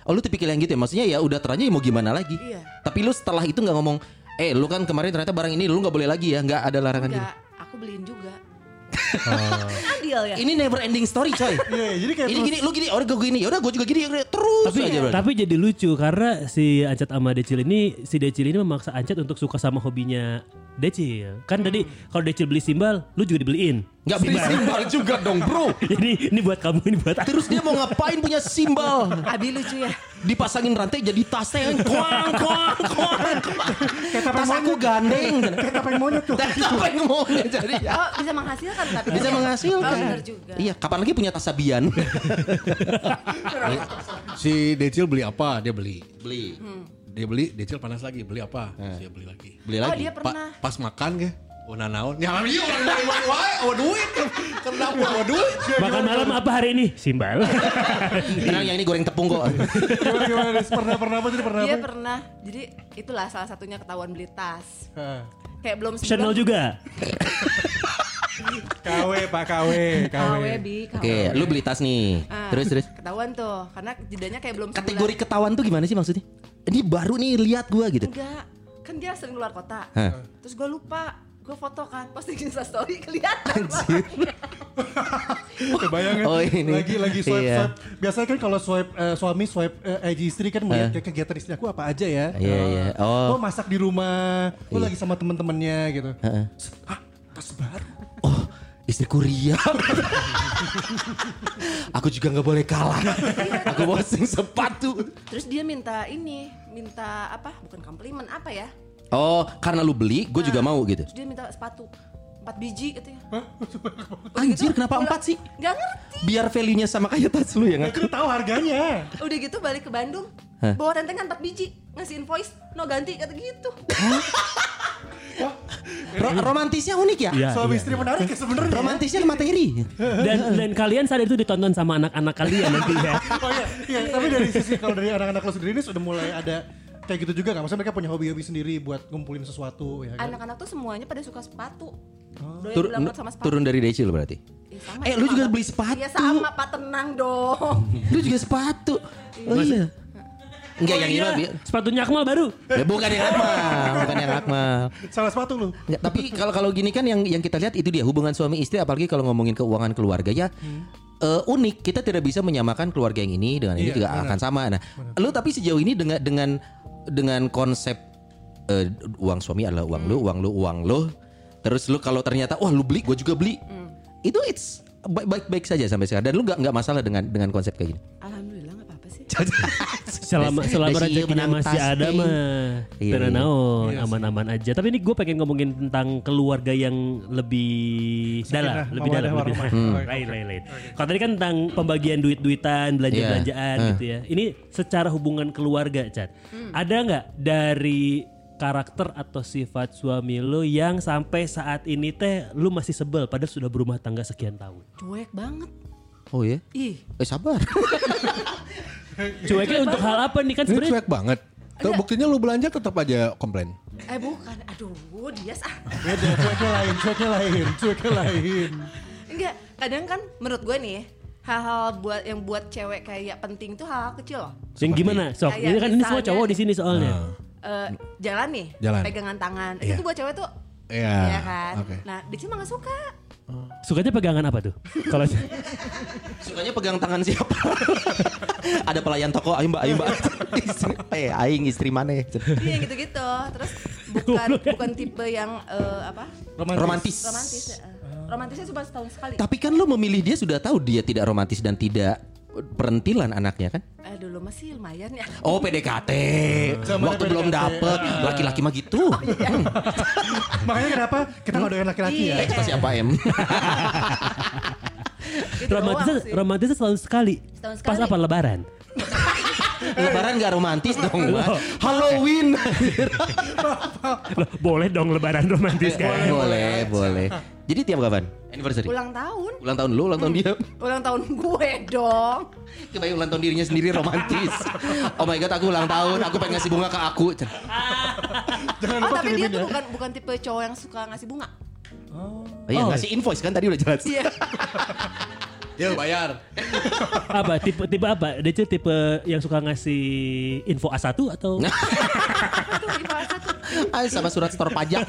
Oh lu tipikal yang gitu ya? Maksudnya ya udah terlanjur ya mau gimana lagi?
Iya.
Tapi lu setelah itu nggak ngomong, eh lu kan kemarin ternyata barang ini lu nggak boleh lagi ya? Nggak ada larangan gitu.
Aku beliin juga. Kan adil ya?
Ini never ending story coy.
Iya, iya, jadi kayak
ini
terus-
gini, lu gini, orang gue gini, ya udah gue juga gini, terus
tapi
aja. bro.
tapi jadi lucu karena si Ancat sama Decil ini si Decil ini memaksa Ancat untuk suka sama hobinya Decil. Kan tadi kalau Decil beli simbal, lu juga dibeliin.
Nggak beli simbal juga dong bro.
Jadi ini buat kamu ini buat aku.
Terus dia mau ngapain punya simbal?
Abi lucu ya.
Dipasangin rantai jadi tasnya yang kuang kuang kuang. Tas aku gandeng. Kayak tapeng monyet tuh. Tapeng monyet jadi.
Oh, bisa menghasilkan tapi.
Bisa
Oh,
menghasilkan.
bener juga.
Iya, kapan lagi punya tas sabian?
Si Decil beli apa? Dia beli.
Beli.
Dia beli, Decil panas lagi. Beli apa? Dia beli lagi.
Beli
Oh,
lagi.
dia
Pa- pas makan ke? Oh naon? Ya iya orang dari wae wae, oh duit Enggak mau duit.
Makan malam apa hari ini? Simbal.
Tenang yang ini goreng tepung kok.
Gimana gimana Des? Pernah pernah apa jadi pernah
Dia pernah. Jadi itulah salah satunya ketahuan beli tas. Kayak belum
Chanel
sebulan.
juga.
KW Pak KW
KW bi. KW.
Oke, lu beli tas nih.
Ah,
Terus terus.
Ketahuan tuh. Karena jedanya kayak belum sebulan.
Kategori ketahuan tuh gimana sih maksudnya? Ini baru nih lihat gua gitu.
Enggak. Kan dia sering keluar kota.
Hah.
Terus gue lupa. Gue foto kan. Posting Insta story kelihatan.
Kebayang kan?
Oh, ini.
Lagi lagi swipe
Iya.
swipe. Biasanya kan kalau swipe eh, suami swipe eh, IG istri kan melihat kayak kegiatan istri aku apa aja ya.
Iya, iya. Oh.
Oh masak di rumah. Oh lagi sama temen-temennya gitu.
Heeh.
Hah, tas baru.
Istriku Ria. Aku juga nggak boleh kalah. Aku posting sepatu.
Terus dia minta ini. Minta apa? Bukan komplimen. Apa ya?
Oh, karena lu beli, gue juga mau gitu.
Terus dia minta sepatu. Empat biji katanya.
Anjir, kenapa
Udah-
empat sih?
Nggak ngerti.
Biar value-nya sama kayak tas lu ya nggak?
Tahu harganya.
Udah gitu balik ke Bandung.
Hah?
Bawa tentengan 4 biji. Ngasih invoice. No ganti kata gitu.
Ro- romantisnya unik ya?
Iya,
Suami
iya.
istri menarik ya sebenarnya.
Romantisnya materi.
Dan dan kalian saat itu ditonton sama anak-anak kalian nanti ya.
Oh iya, iya. Tapi dari sisi kalau dari anak-anak lo sendiri ini sudah mulai ada kayak gitu juga nggak? Maksudnya mereka punya hobi-hobi sendiri buat ngumpulin sesuatu ya kan?
Anak-anak tuh semuanya pada suka sepatu. Doyan
Tur-
sama sepatu.
turun dari Decil berarti.
Eh, sama
Eh,
ya,
lu juga beli sepatu.
Iya sama Pak tenang dong.
Lu juga sepatu. Oh iya. Enggak yang ini mah bi-
Sepatunya Akmal baru.
Ya, bukan yang Akmal, bukan yang Akmal.
Salah sepatu lu.
Nggak, tapi kalau kalau gini kan yang yang kita lihat itu dia hubungan suami istri apalagi kalau ngomongin keuangan keluarga ya eh, unik kita tidak bisa menyamakan keluarga yang ini dengan ini
Iya,
juga
benar.
akan sama. Nah, lu tapi sejauh ini dengan dengan dengan konsep eh, uang suami adalah uang lu, uang lu, uang lu. Terus lu kalau ternyata wah lu beli, gue juga beli. Itu it's baik baik saja sampai sekarang dan lu nggak nggak masalah dengan dengan konsep kayak gini.
Alhamdulillah sih.
Selama selama rezekinya masih ada mah.
Iya, iya.
naon, aman-aman aja. Tapi ini gue pengen ngomongin tentang keluarga yang lebih dalam, lebih dalam, lebih.
Hmm.
Lain, lain, lain. Kalau tadi kan tentang pembagian duit-duitan, belanja-belanjaan
Iya.
gitu ya. Ini secara hubungan keluarga, Chat. Ada nggak dari karakter atau sifat suami lu yang sampai saat ini teh lu masih sebel padahal sudah berumah tangga sekian tahun.
Cuek banget.
Oh ya?
Ih,
Eh sabar.
Cueknya untuk hal apa nih kan sebenarnya
cuek banget. Tuh, buktinya lu belanja tetap aja komplain.
eh bukan. Aduh, dia ah.
Beda, cueknya lain, cueknya lain, cueknya lain.
Enggak, kadang kan menurut gue nih hal-hal buat yang buat cewek kayak penting tuh hal-hal kecil loh.
yang gimana? Sok,
Kayak
ini kan ini semua cowok di sini soalnya.
Eh, jalan nih,
Jalan.
pegangan tangan.
Iya.
Itu buat cewek tuh
Iya.
Iya kan?
Oke.
Nah, dia cuma gak suka.
Sukanya pegangan apa tuh? Kalau
Sukanya pegang tangan siapa? Ada pelayan toko, ayo mbak, ayo mbak. Eh, aing istri mana?
Iya gitu-gitu. Terus bukan bukan tipe yang eh, apa?
Romantis.
Romantis. eh. Romantisnya cuma setahun sekali.
Tapi kan lo memilih dia sudah tahu dia tidak romantis dan tidak perentilan anaknya kan?
Eh dulu masih lumayan ya.
Oh PDKT.
Zamannya
Waktu belum
PDKT.
dapet laki-laki mah gitu.
Makanya kenapa kita nggak doyan laki-laki ya?
Iya.
Ekspektasi apa em?
Gitu
romantisnya romantisnya setahun sekali.
Setahun
Pas
sekali.
apa lebaran?
Lebaran gak romantis dong Mbak. Halloween.
Loh, boleh dong lebaran romantis kan?
boleh, boleh. Jadi tiap kapan? Anniversary.
Ulang tahun.
Ulang tahun lu, ulang tahun dia.
Ulang tahun gue dong.
Kebayang ulang tahun dirinya sendiri romantis. Oh my god, aku ulang tahun, aku pengen ngasih bunga ke aku.
Jangan
Oh tapi dia tuh
ya.
bukan bukan tipe cowok yang suka ngasih bunga.
Oh, iya, ngasih invoice kan tadi udah jelas.
Iya.
Yuk bayar.
apa? Tipe tipe apa? Dia tuh tipe yang suka ngasih info A1 atau.
Ah, sama surat store pajak.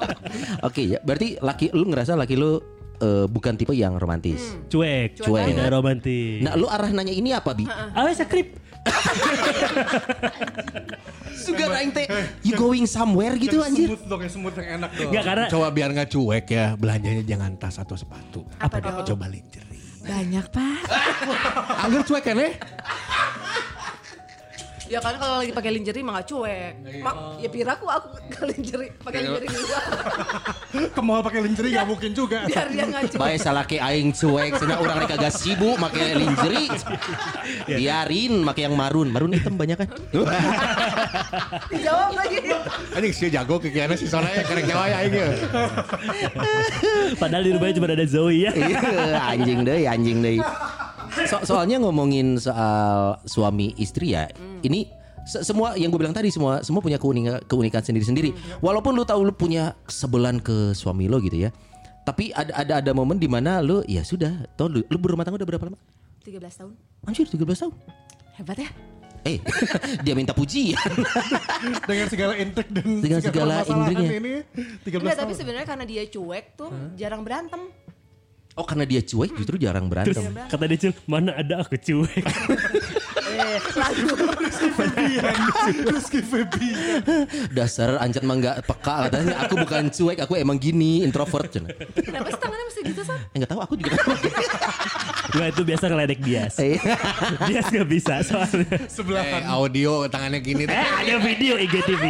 Oke ya, berarti laki lu ngerasa laki lu eh, bukan tipe yang romantis.
cuek?
Cuek.
Tidak romantis.
Nah, lu arah nanya ini apa, Bi?
Awe skrip.
Sugar aing teh you going somewhere gitu
Yang
anjir.
Smooth dong, yang smooth yang enak dong.
Enggak karena
Coba biar nggak cuek ya, belanjanya jangan tas atau sepatu.
Apa dong?
Coba lingerie.
Banyak pak.
Angger cuek kan eh?
Ya kan kalau lagi pakai lingerie mah gak cuek. Mak, ya piraku aku ke lingerie pakai lingerie juga.
Ke mall pakai lingerie nggak mungkin juga.
biar dia nggak cuek.
Bae salah ke aing cuek, cenah urang rek kagak sibuk make lingerie. Biarin make yang marun. Marun hitam banyak kan?
Dijawab lagi.
Anjing sih jago kekiana si Sona ya karek Jawa ya aing.
Padahal di rumahnya cuma ada Zoe ya.
Iya, anjing deh, anjing deh. So- soalnya ngomongin soal suami istri ya, ini se- semua yang gue bilang tadi semua semua punya keunikan keunikan sendiri-sendiri. Walaupun lu tahu lu punya sebelan ke suami lo gitu ya. Tapi ada ada ada momen di mana lu ya sudah, toh lu, lu berumah tangga udah berapa lama?
13 tahun.
Anjir 13 tahun.
Hebat ya?
Eh, dia minta pujian.
Dengan segala intrik dan
Dengan segala
permasalahan
intriknya.
ini 13
Enggak,
tahun.
tapi sebenarnya karena dia cuek tuh jarang berantem.
Oh karena dia cuek justru jarang berantem.
Terus kata dia Cil, mana ada aku cuek.
Eh.
Rizky Febian.
Dasar ancat mah nggak peka katanya. Aku bukan cuek, aku emang gini introvert.
Kenapa sih tangannya mesti gitu, Son?
Eh, nggak tahu aku juga.
Enggak itu biasa ngeledek bias.
Eh,
Bias gak bisa soalnya.
Sebelah
Eh, audio tangannya gini.
Eh ada video IGTV.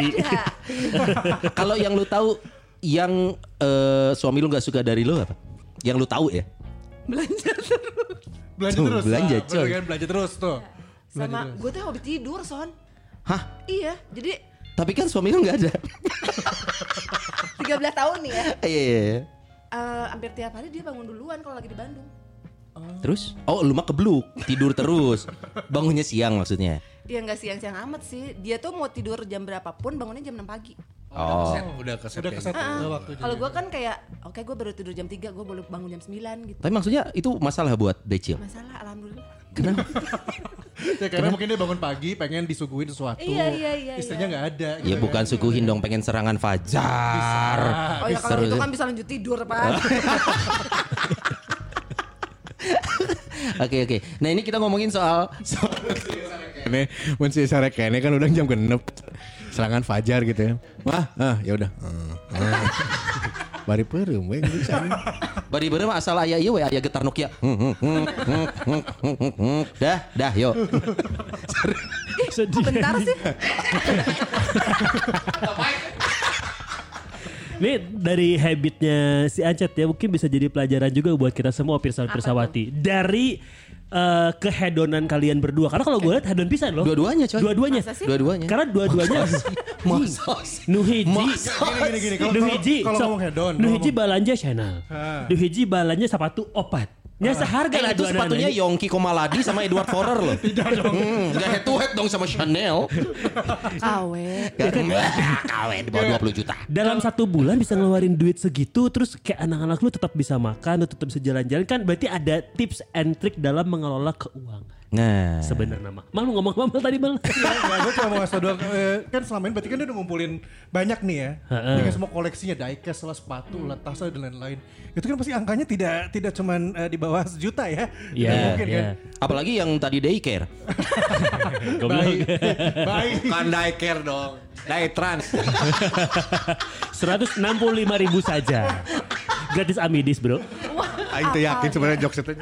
Kalau yang lu tahu yang eh, suami lu nggak suka dari lu apa? Yang lu tahu ya?
belanja terus.
belanja
Tuh,
terus.
belanja,
Nah,
coy.
belanja terus tuh.
Sama gue tuh hobi tidur, Son.
Hah?
Iya, jadi
Tapi kan suami lu nggak ada.
13 tahun nih ya.
Iya, iya, iya.
Eh, hampir tiap hari dia bangun duluan kalau lagi di Bandung.
Terus? Oh, lu mah kebluk, tidur terus. Bangunnya siang maksudnya.
Dia nggak siang-siang amat sih. Dia tuh mau tidur jam berapapun, bangunnya jam 6 pagi.
Oh.
Udah keset.
Udah
ya.
keset
Ah. Kalau gue kan kayak, oke gue baru tidur jam 3, gue boleh bangun jam 9 gitu.
Tapi maksudnya itu masalah buat Decil.
Masalah, alhamdulillah.
Kenapa?
Ya karena mungkin dia bangun pagi pengen disuguhin sesuatu.
Iya, iya, iya,
Istrinya
iya.
nggak ada.
ya
gitu
bukan
kan.
suguhin dong pengen serangan fajar.
Oh ya kalau itu kan bisa lanjut tidur, Pak.
Oke oke. Nah ini kita ngomongin soal, soal
Ini mun si sare kene kan udah jam genep. Serangan fajar gitu ya. Wah, ah ya udah. Ah. Bari peureum we bisa.
bari bari mah asal aya ieu we aya getar Nokia. Dah, dah yo.
Sedih.
Bentar sih.
Ini dari habitnya si Ancet ya mungkin bisa jadi pelajaran juga buat kita semua pirsawan pirsawati dari eh, kehedonan kalian berdua. Karena kalau gue lihat hedon pisan loh.
Dua-duanya, coy.
Dua-duanya.
Dua-duanya.
Karena dua-duanya
Masa
nu hiji
Gini gini gini kalau
nu
kalau-
hiji
kalau
sok-
ngomong hedon.
nu
kalau
hiji
ngomong-
balanja channel. Nu hiji balanja sepatu opat. Nya seharga
Eh,
lah
itu sepatunya
anak-anak.
Yongki Komaladi sama Edward Forer loh. Tidak dong. Gak head to head dong sama Chanel.
Kawe.
Kawin di bawah 20 juta.
Dalam satu bulan bisa ngeluarin duit segitu terus kayak anak-anak lu tetap bisa makan, tetap bisa jalan-jalan kan berarti ada tips and trick dalam mengelola keuangan.
Nah.
Sebenarnya mah. Mal lu ngomong apa tadi mal?
Enggak, gue cuma mau ngasih doang. Eh, kan selama ini berarti kan dia udah ngumpulin banyak nih ya. Dengan semua koleksinya, diecast lah, sepatu lah, tas lah, dan lain-lain. Itu kan pasti angkanya tidak tidak cuman eh, di bawah sejuta ya.
Iya,
Tidak mungkin
iya.
kan.
Apalagi yang tadi daycare.
Goblok.
Baik.
Bukan daycare dong. Day trans.
165 ribu saja. Gratis Amidis bro.
Aing tuh yakin sebenarnya jokes itu.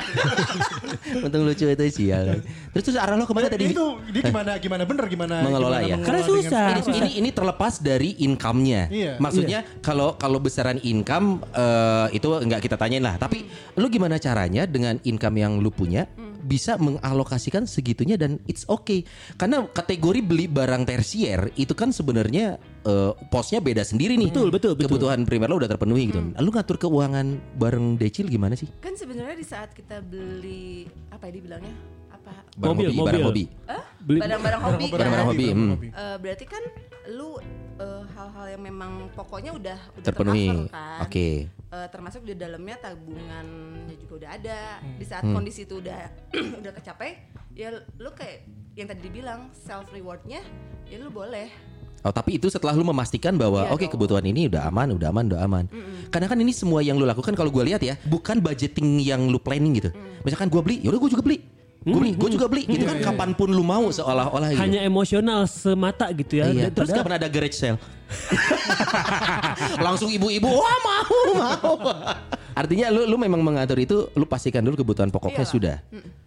Untung lucu itu sial. Terus terus arah lo ke mana tadi?
Itu dia gimana gimana bener gimana
Mengelola ya?
Karena susah.
ini, ini ini terlepas dari income-nya.
Iya.
Maksudnya kalau kalau besaran income eh, itu nggak kita tanyain lah. Tapi lu gimana caranya dengan income yang lu punya bisa mengalokasikan segitunya dan it's okay. Karena kategori beli barang tersier itu kan sebenarnya eh, posnya beda sendiri nih.
Betul, betul, betul.
Kebutuhan primer lo udah terpenuhi gitu. Lu ngatur keuangan bareng Decil gimana sih?
Kan sebenarnya di saat kita beli apa ya dibilangnya? Apa?
Barang
Mobil,
hobi,
mobil.
barang hobi.
Eh?
Beli-
Barang-barang hobi?
Barang-barang hobi. hmm.
Eh, berarti kan lu eh, hal-hal yang memang pokoknya udah udah
Terpenuhi.
kan.
Oke.
Eh, termasuk di dalamnya tabungannya juga udah ada. Di saat
Hmm.
kondisi itu udah udah kecapai, ya lu kayak yang tadi dibilang self rewardnya, ya lu boleh.
Oh tapi itu setelah lu memastikan bahwa
Iya
oke
dong.
kebutuhan ini udah aman, udah aman, udah aman. Karena kan ini semua yang lu lakukan kalau gue lihat ya, bukan budgeting yang lu planning gitu.
Mm.
Misalkan gue beli, yaudah gue juga beli. Gue beli, gue juga beli. Itu kan kapan pun lu mau seolah-olah gitu.
Hanya emosional semata gitu ya.
Iya, terus
Padahal-
kapan ada garage sale? Langsung ibu-ibu, wah mau, mau. Artinya lu lu memang mengatur itu, lu pastikan dulu kebutuhan pokoknya
Iya.
sudah.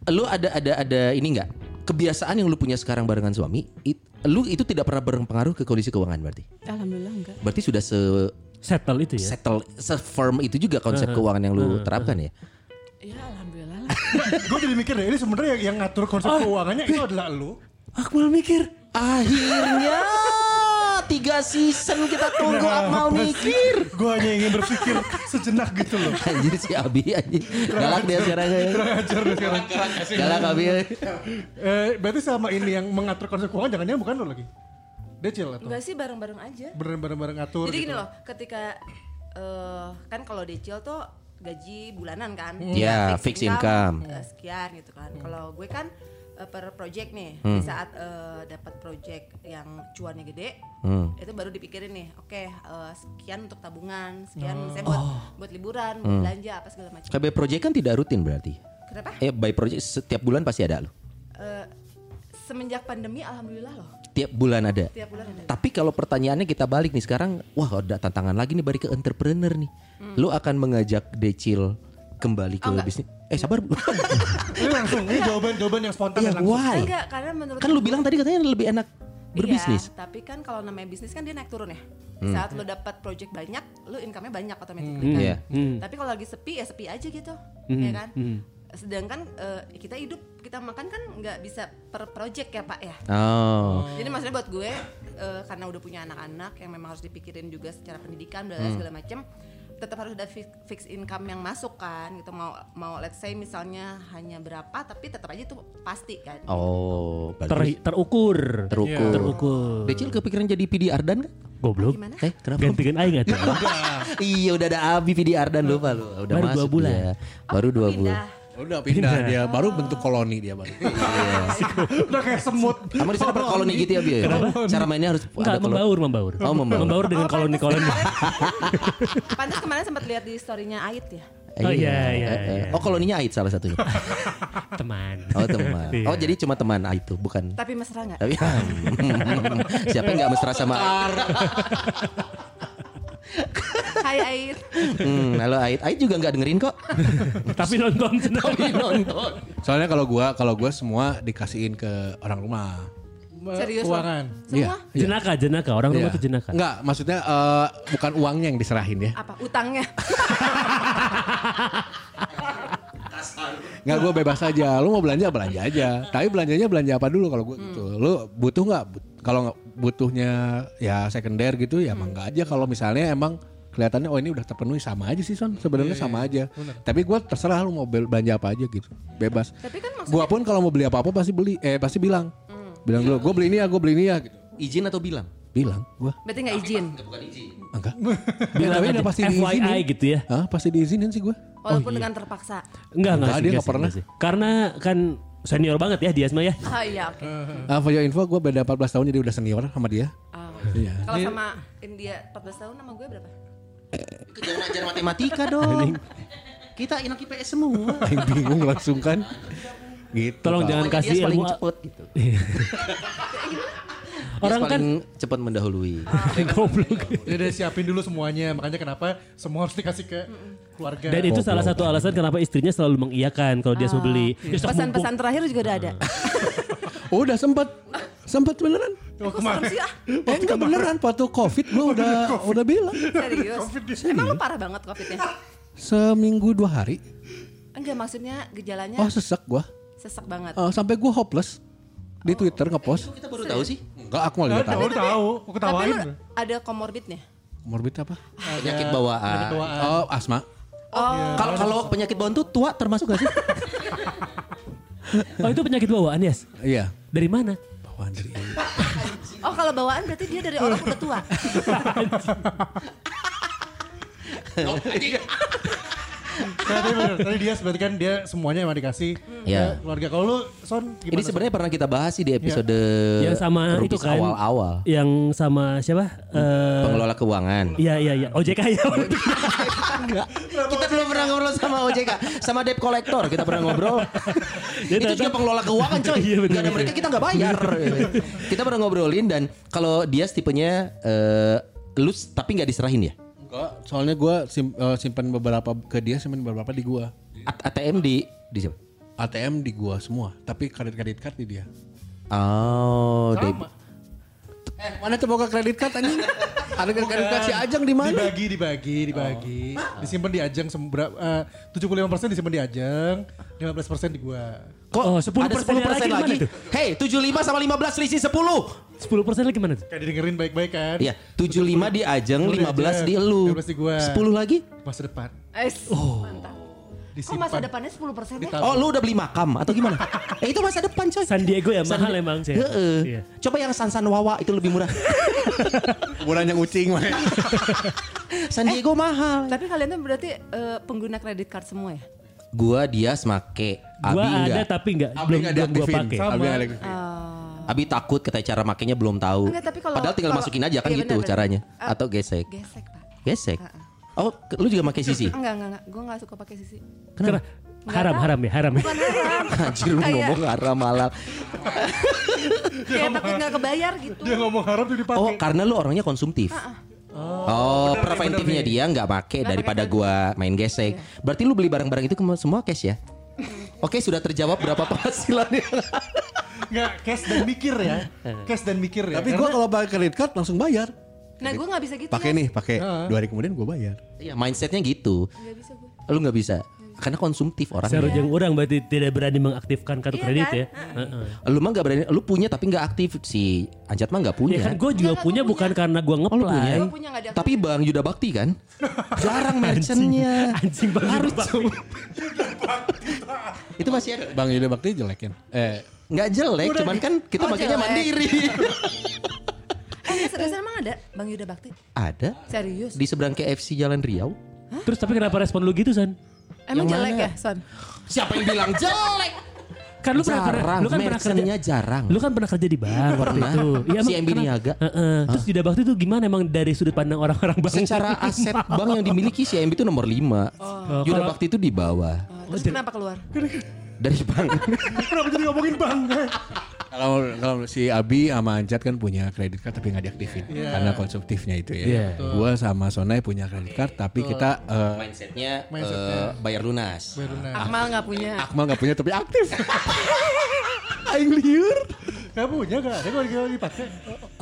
Lu ada ada ada ini nggak? Kebiasaan yang lu punya sekarang barengan suami, it- lu itu tidak pernah berpengaruh ke kondisi keuangan berarti?
Alhamdulillah enggak.
Berarti sudah se
settle itu ya.
settle se-firm itu juga konsep keuangan yang lu terapkan ya.
Ya alhamdulillah lah.
Gue jadi mikir deh, ini sebenarnya yang, yang ngatur konsep
Oh.
keuangannya itu adalah lu.
Aku malah mikir.
Akhirnya tiga season kita tunggu Akmal mikir.
Gue hanya ingin berpikir sejenak gitu loh.
Anjir si Abi anjir. Galak dia sekarang ya.
Ajar deh sekarang.
Galak Abi. ya.
Eh, berarti sama ini yang mengatur konsep keuangan jangan-jangan bukan lo lagi. Decil atau?
Enggak sih bareng-bareng aja.
Bareng-bareng ngatur
Jadi
gitu.
gini loh, ketika eh, kan kalau decil tuh gaji bulanan kan.
Ya, fixed income.
eh, sekian gitu kan. Kalau gue kan eh, per project nih.
Hmm.
Di saat eh, dapat project yang cuannya gede,
Hmm.
itu baru dipikirin nih. Oke, eh, sekian untuk tabungan, sekian
Oh.
saya buat buat liburan, buat belanja apa segala macam.
KB project kan tidak rutin berarti.
Kenapa?
Eh by project setiap bulan pasti ada lo.
Eh, semenjak pandemi alhamdulillah loh.
Tiap bulan ada.
Tiap bulan ada.
Tapi kalau pertanyaannya kita balik nih sekarang, wah ada tantangan lagi nih balik ke entrepreneur nih. Lu akan mengajak Decil kembali ke
Oh,
bisnis? Eh sabar.
Ini langsung, ini jawaban-jawaban yang spontan
Iya,
dan langsung.
why?
Enggak, karena menurut
Kan lu bilang tadi katanya lebih enak berbisnis.
Iya, tapi kan kalau namanya bisnis kan dia naik turun ya.
Hmm.
Saat lu dapat project banyak, lu income-nya banyak otomatis kan.
Iya.
Tapi kalau lagi sepi ya sepi aja gitu, ya kan. Sedangkan eh, kita hidup, kita makan kan nggak bisa per project ya pak ya.
Oh.
Jadi maksudnya buat gue eh, karena udah punya anak-anak yang memang harus dipikirin juga secara pendidikan dan
Hmm.
segala macam, tetap harus ada fix, fixed income yang masuk kan. Gitu mau mau let's say misalnya hanya berapa, tapi tetap aja itu pasti kan.
Oh,
Ter,
berarti
terukur.
terukur.
Terukur.
Decil kepikiran jadi PD Ardan kan?
Goblok.
Gimana?
Eh, kenapa?
Gantikan aing atuh.
iya, udah ada Abi PD Ardan lupa lu. Udah
Baru dua
masuk
bulan.
dia. Baru dua bulan.
Pindah.
Udah pindah dia baru bentuk koloni dia baru.
Udah kayak semut.
Kamu di sana berkoloni gitu ya, Bi? Cara mainnya harus
Enggak,
ada koloni.
membaur, membaur.
Oh, membaur.
dengan koloni-koloni.
Pantas kemarin sempat lihat di storynya Ait ya.
Oh, iya, iya,
Eh, eh.
iya.
Oh koloninya Ait salah satunya.
Teman.
Oh teman.
Iya.
Oh jadi cuma teman Ait tuh bukan.
Tapi mesra nggak?
Tapi siapa yang nggak mesra sama
Hai Ait.
Hmm, halo Ait. Ait juga nggak dengerin kok.
Tapi nonton senang.
Tapi nonton.
Soalnya kalau gua kalau gua semua dikasihin ke orang rumah.
Serius?
Keuangan.
Semua?
Jenaka, jenaka. Orang rumah
Iya.
tuh jenaka.
Enggak, maksudnya eh, bukan uangnya yang diserahin ya.
Apa? Utangnya?
Enggak, gue bebas aja. Lu mau belanja belanja aja. Tapi belanjanya belanja apa dulu kalau gue gitu. Lu butuh nggak? Kalau nggak butuhnya ya sekunder gitu ya emang nggak aja. Kalau misalnya emang kelihatannya oh ini udah terpenuhi sama aja sih son. Sebenarnya sama aja. Tapi gue terserah lu mau bel- belanja apa aja gitu. Bebas.
Tapi kan maksudnya
Gua pun kalau mau beli apa-apa pasti beli. Eh pasti bilang. Bilang dulu, gue beli ini ya, gue beli ini ya gitu.
Izin atau bilang?
Bilang gua.
berarti nggak izin.
Enggak.
Bilang
Tapi
aja,
udah pasti
FYI
diizinin.
gitu ya.
Hah, pasti diizinin sih gue.
Walaupun dengan terpaksa.
Enggak, enggak
Enggak,
sih,
dia
enggak
nggak
sih,
pernah.
enggak sih. Karena kan senior banget ya dia Asma ya.
Oh iya oke.
Ah, for your info gue beda 14 tahun jadi udah senior sama dia.
Oh.
Iya.
Kalau sama India 14 tahun sama gue berapa?
Jangan ajar matematika dong. Kita anak IPS semua.
Bingung langsung kan. Gitu.
Tolong jangan kasih
dia paling
ilmu
cepet gitu.
Orang kan
paling cepat mendahului.
goblok.
Dia udah siapin dulu semuanya, makanya kenapa semua harus dikasih ke keluarga.
Dan itu salah satu alasan kenapa istrinya selalu mengiyakan kalau dia mau beli. Ya, sok mumpung.
Pesan-pesan terakhir juga udah ada.
Oh, udah sempat sempat beneran.
Oh,
sih ah?
Eh enggak beneran waktu Covid gue udah udah bilang
Serius? Emang lu parah banget covidnya?
seminggu dua hari.
Enggak maksudnya gejalanya
Oh sesek gue.
sesak banget.
Oh, sampai gue hopeless di Twitter ngepost.
Kita baru tahu sih.
Enggak, aku malah lihat
tahu
tahu.
tahu, aku
Tapi
ketawain.
lu ada komorbidnya?
Morbid apa?
Penyakit bawaan.
Ketuaan.
Oh, asma.
Kalau kalau penyakit bawaan tuh tua termasuk gak sih?
Oh itu penyakit bawaan ya?
Iya.
Dari mana?
Bawaan dari
Oh kalau bawaan berarti dia dari orang udah tua.
Tadi bener, tadi dia berarti kan dia semuanya emang dikasih
Ya.
ke keluarga. Kalau lu Son gimana?
Ini sebenarnya pernah kita bahas sih di episode
Yang sama
Rubis
itu kan.
awal-awal.
Yang sama siapa? Eh,
Pengelola keuangan.
Iya iya iya. OJK ya.
Kita belum pernah ngobrol sama OJK, sama debt collector kita pernah ngobrol.
Ya,
itu juga pengelola keuangan coy.
Iya, bener.
Gak ada mereka kita nggak bayar. kita pernah ngobrolin dan kalau dia tipenya eh lu tapi nggak diserahin ya?
Enggak, soalnya gue sim, eh, simpan beberapa ke dia, simpan beberapa di gua.
A- ATM di di siapa?
ATM di gua semua, tapi kredit kredit card di dia.
Oh, deb-
Eh, mana tuh buka kredit card anjing? Ada kredit card si Ajeng di mana?
Dibagi, dibagi, dibagi. Disimpan di Ajeng seberapa uh, 75% disimpan di Ajeng, 15% di gua.
Kok
Oh, 10%
ada 10%
lagi
lagi?
tuh?
Hey, 75 sama 15 selisih 10.
10% lagi mana tuh?
Kayak didengerin baik-baik kan?
Iya, 75 di Ajeng,
10 di
15 di elu.
15 di gua.
10 lagi?
Masa depan.
Ais, mantap. Kok masa depannya 10 persen ya?
Oh, lu udah beli makam atau gimana? eh itu masa depan, coy.
San Diego ya
San
mahal emang sih.
Heeh.
Iya.
Coba yang San San Wawa itu lebih murah.
Yang ucing mah.
San Diego mahal.
Tapi kalian tuh berarti eh, pengguna kredit card semua ya?
Gua dia make, Abi
Gua ada
enggak.
tapi enggak
Abi
belum belum gua pakai.
Sama.
Abi nggak diaktifin.
Ah,
Abi takut katanya cara makainya belum tahu.
Enggak, tapi kalau-
Padahal tinggal
kalau-
masukin aja kan
iya,
gitu
benar.
caranya.
Ah.
Atau gesek.
gesek pak.
Gesek. Oh, ke- lu juga pakai sisi?
Enggak, enggak, enggak. Gue enggak suka pakai sisi.
Kenapa? Haram,
tahu.
haram ya, haram ya.
Bukan haram.
Anjir lu ngomong haram malam.
Kayak takut enggak kebayar gitu.
Dia ngomong harap jadi dipakai.
Oh, karena lu orangnya konsumtif. Oh, preventifnya dia nggak pakai
Nggak
daripada gua main gesek. Berarti lu beli barang-barang itu ke- semua cash ya? Oke, sudah terjawab berapa penghasilannya.
Enggak, cash dan mikir ya. Cash dan mikir ya.
Tapi gua kalau pakai kredit card langsung bayar.
Nah gue enggak bisa gitu.
Pakai
ya.
nih, pakai dua hari kemudian gua bayar.
Iya, mindsetnya gitu.
Enggak bisa gue.
Lu nggak bisa. Karena konsumtif orangnya.
Sarujeng orang berarti tidak berani mengaktifkan kartu
Iya
kredit
kan?
ya. Heeh.
Lu mah nggak berani, lu punya tapi nggak aktif. Si Anjat mah nggak punya.
Ya kan gue juga
Enggak,
punya
gua
bukan
punya.
karena gue
Oh, lu punya?
ngeplay.
Gue punya enggak ada.
Tapi Bang Yuda Bakti kan jarang merchantnya.
Anjing Bang
Harus
Yuda Bakti.
Itu masih ada.
Bang Yuda Bakti jelekin. Eh,
Nggak jelek, cuman kan kita
Oh,
makanya
jelek.
mandiri.
Eh serius emang ada Bang Yuda Bakti?
ada
Serius?
di seberang KFC Jalan Riau.
Terus tapi kenapa respon lu gitu San?
Emang
Yang
jelek
mana?
ya Son?
Siapa yang bilang jelek?
Kan lu pernah, pernah
Jarang,
lu kan pernah kerja
jarang.
Lu kan pernah kerja di bank waktu itu. Iya,
Si MB? Niaga.
Heeh. Terus Yuda Bakti itu gimana emang dari sudut pandang orang-orang bank?
Secara aset bank yang dimiliki si MB itu nomor 5.
Oh,
Yuda
kalau-
Bakti itu di bawah.
Oh, terus kenapa keluar?
Dari bank.
Kenapa jadi ngomongin bang?
Kalau kalau si Abi sama Ancat kan punya kredit card tapi nggak diaktifin karena konsumtifnya itu ya.
Iya.
Gua sama Sonai punya kredit card tapi kita eh,
Mindsetnya eh, bayar lunas.
Akmal nggak punya.
Akmal nggak punya tapi aktif. Aing liur.
Gak punya, gak ada kalau dipakai.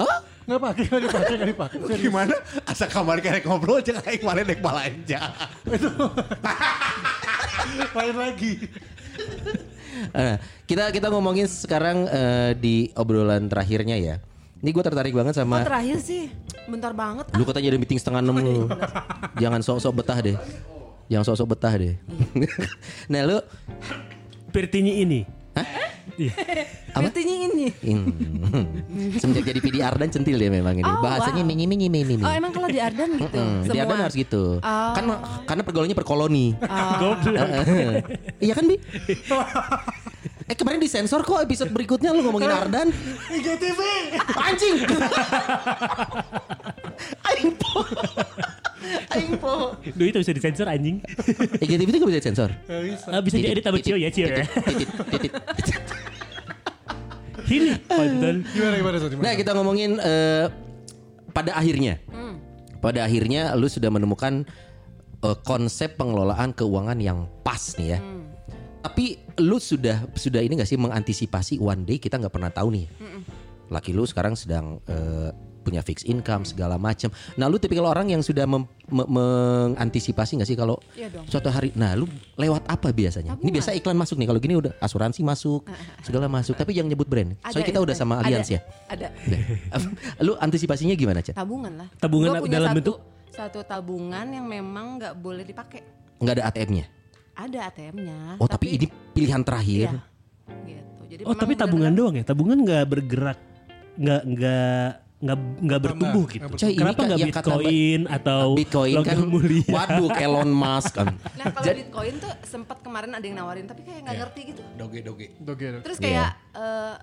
Hah? Gak pakai, gak dipakai, gak dipakai. Serius.
Gimana? Asa kamar kayak ngobrol aja aing mana dek balanja.
Lain lagi.
Eh, kita kita ngomongin sekarang eh, di obrolan terakhirnya ya. Ini gue tertarik banget
Oh
sama
terakhir sih, bentar banget.
lu katanya ada meeting setengah enam lu. Jangan sok-sok betah deh. Jangan sok-sok betah deh. nah lu
Pertinya ini. Iya.
Artinya ini.
hmm, semenjak jadi PDR dan centil dia memang ini.
Oh,
Bahasanya
wow.
mingi mingi mingi
Oh emang kalau di Ardan gitu?
Hmm,
semua.
di Ardan harus gitu.
Oh.
Kan karena pergaulannya per koloni.
Goblok.
iya kan Bi? eh kemarin disensor kok episode berikutnya lu ngomongin Ardan.
IGTV.
Anjing. Aing po. Aing po.
Duh itu bisa disensor anjing.
EGTV itu gak bisa disensor.
Ah, bisa diedit sama Cio ya Cio ya.
Titit, titit, titit.
Ini kontol.
Gimana, gimana? Gimana?
Nah kita ngomongin eh, pada akhirnya, pada akhirnya lu sudah menemukan eh, konsep pengelolaan keuangan yang pas nih ya. Tapi lu sudah sudah ini gak sih mengantisipasi one day kita nggak pernah tahu nih. Laki lu sekarang sedang eh, punya fixed income segala macam. Nah lu tipikal orang yang sudah mem- me- mengantisipasi gak sih kalau
Iya
suatu hari, nah lu lewat apa biasanya? Ini biasa iklan masuk nih. Kalau gini udah asuransi masuk, segala masuk. Tapi jangan nyebut brand. Soalnya kita udah sama
ada.
Allianz ya.
Ada.
lu antisipasinya gimana, Chat?
Tabungan lah.
Tabungan
Gua punya
dalam
satu,
bentuk?
satu tabungan yang memang nggak boleh dipakai.
Nggak ada ATM-nya.
Ada ATM-nya.
Oh, tapi, ini pilihan terakhir.
Iya. Gitu. Jadi
Oh tapi tabungan doang ya? Tabungan nggak bergerak, nggak nggak nggak nggak bertumbuh gitu.
Coy, ini
Kenapa
kan
nggak
kata
Bitcoin atau
Bitcoin kan
logam mulia?
waduh Elon Musk kan.
Nah kalau Bitcoin tuh sempat kemarin ada yang nawarin tapi kayak nggak ngerti gitu.
Doge doge.
Doge, doge.
Terus kayak eh,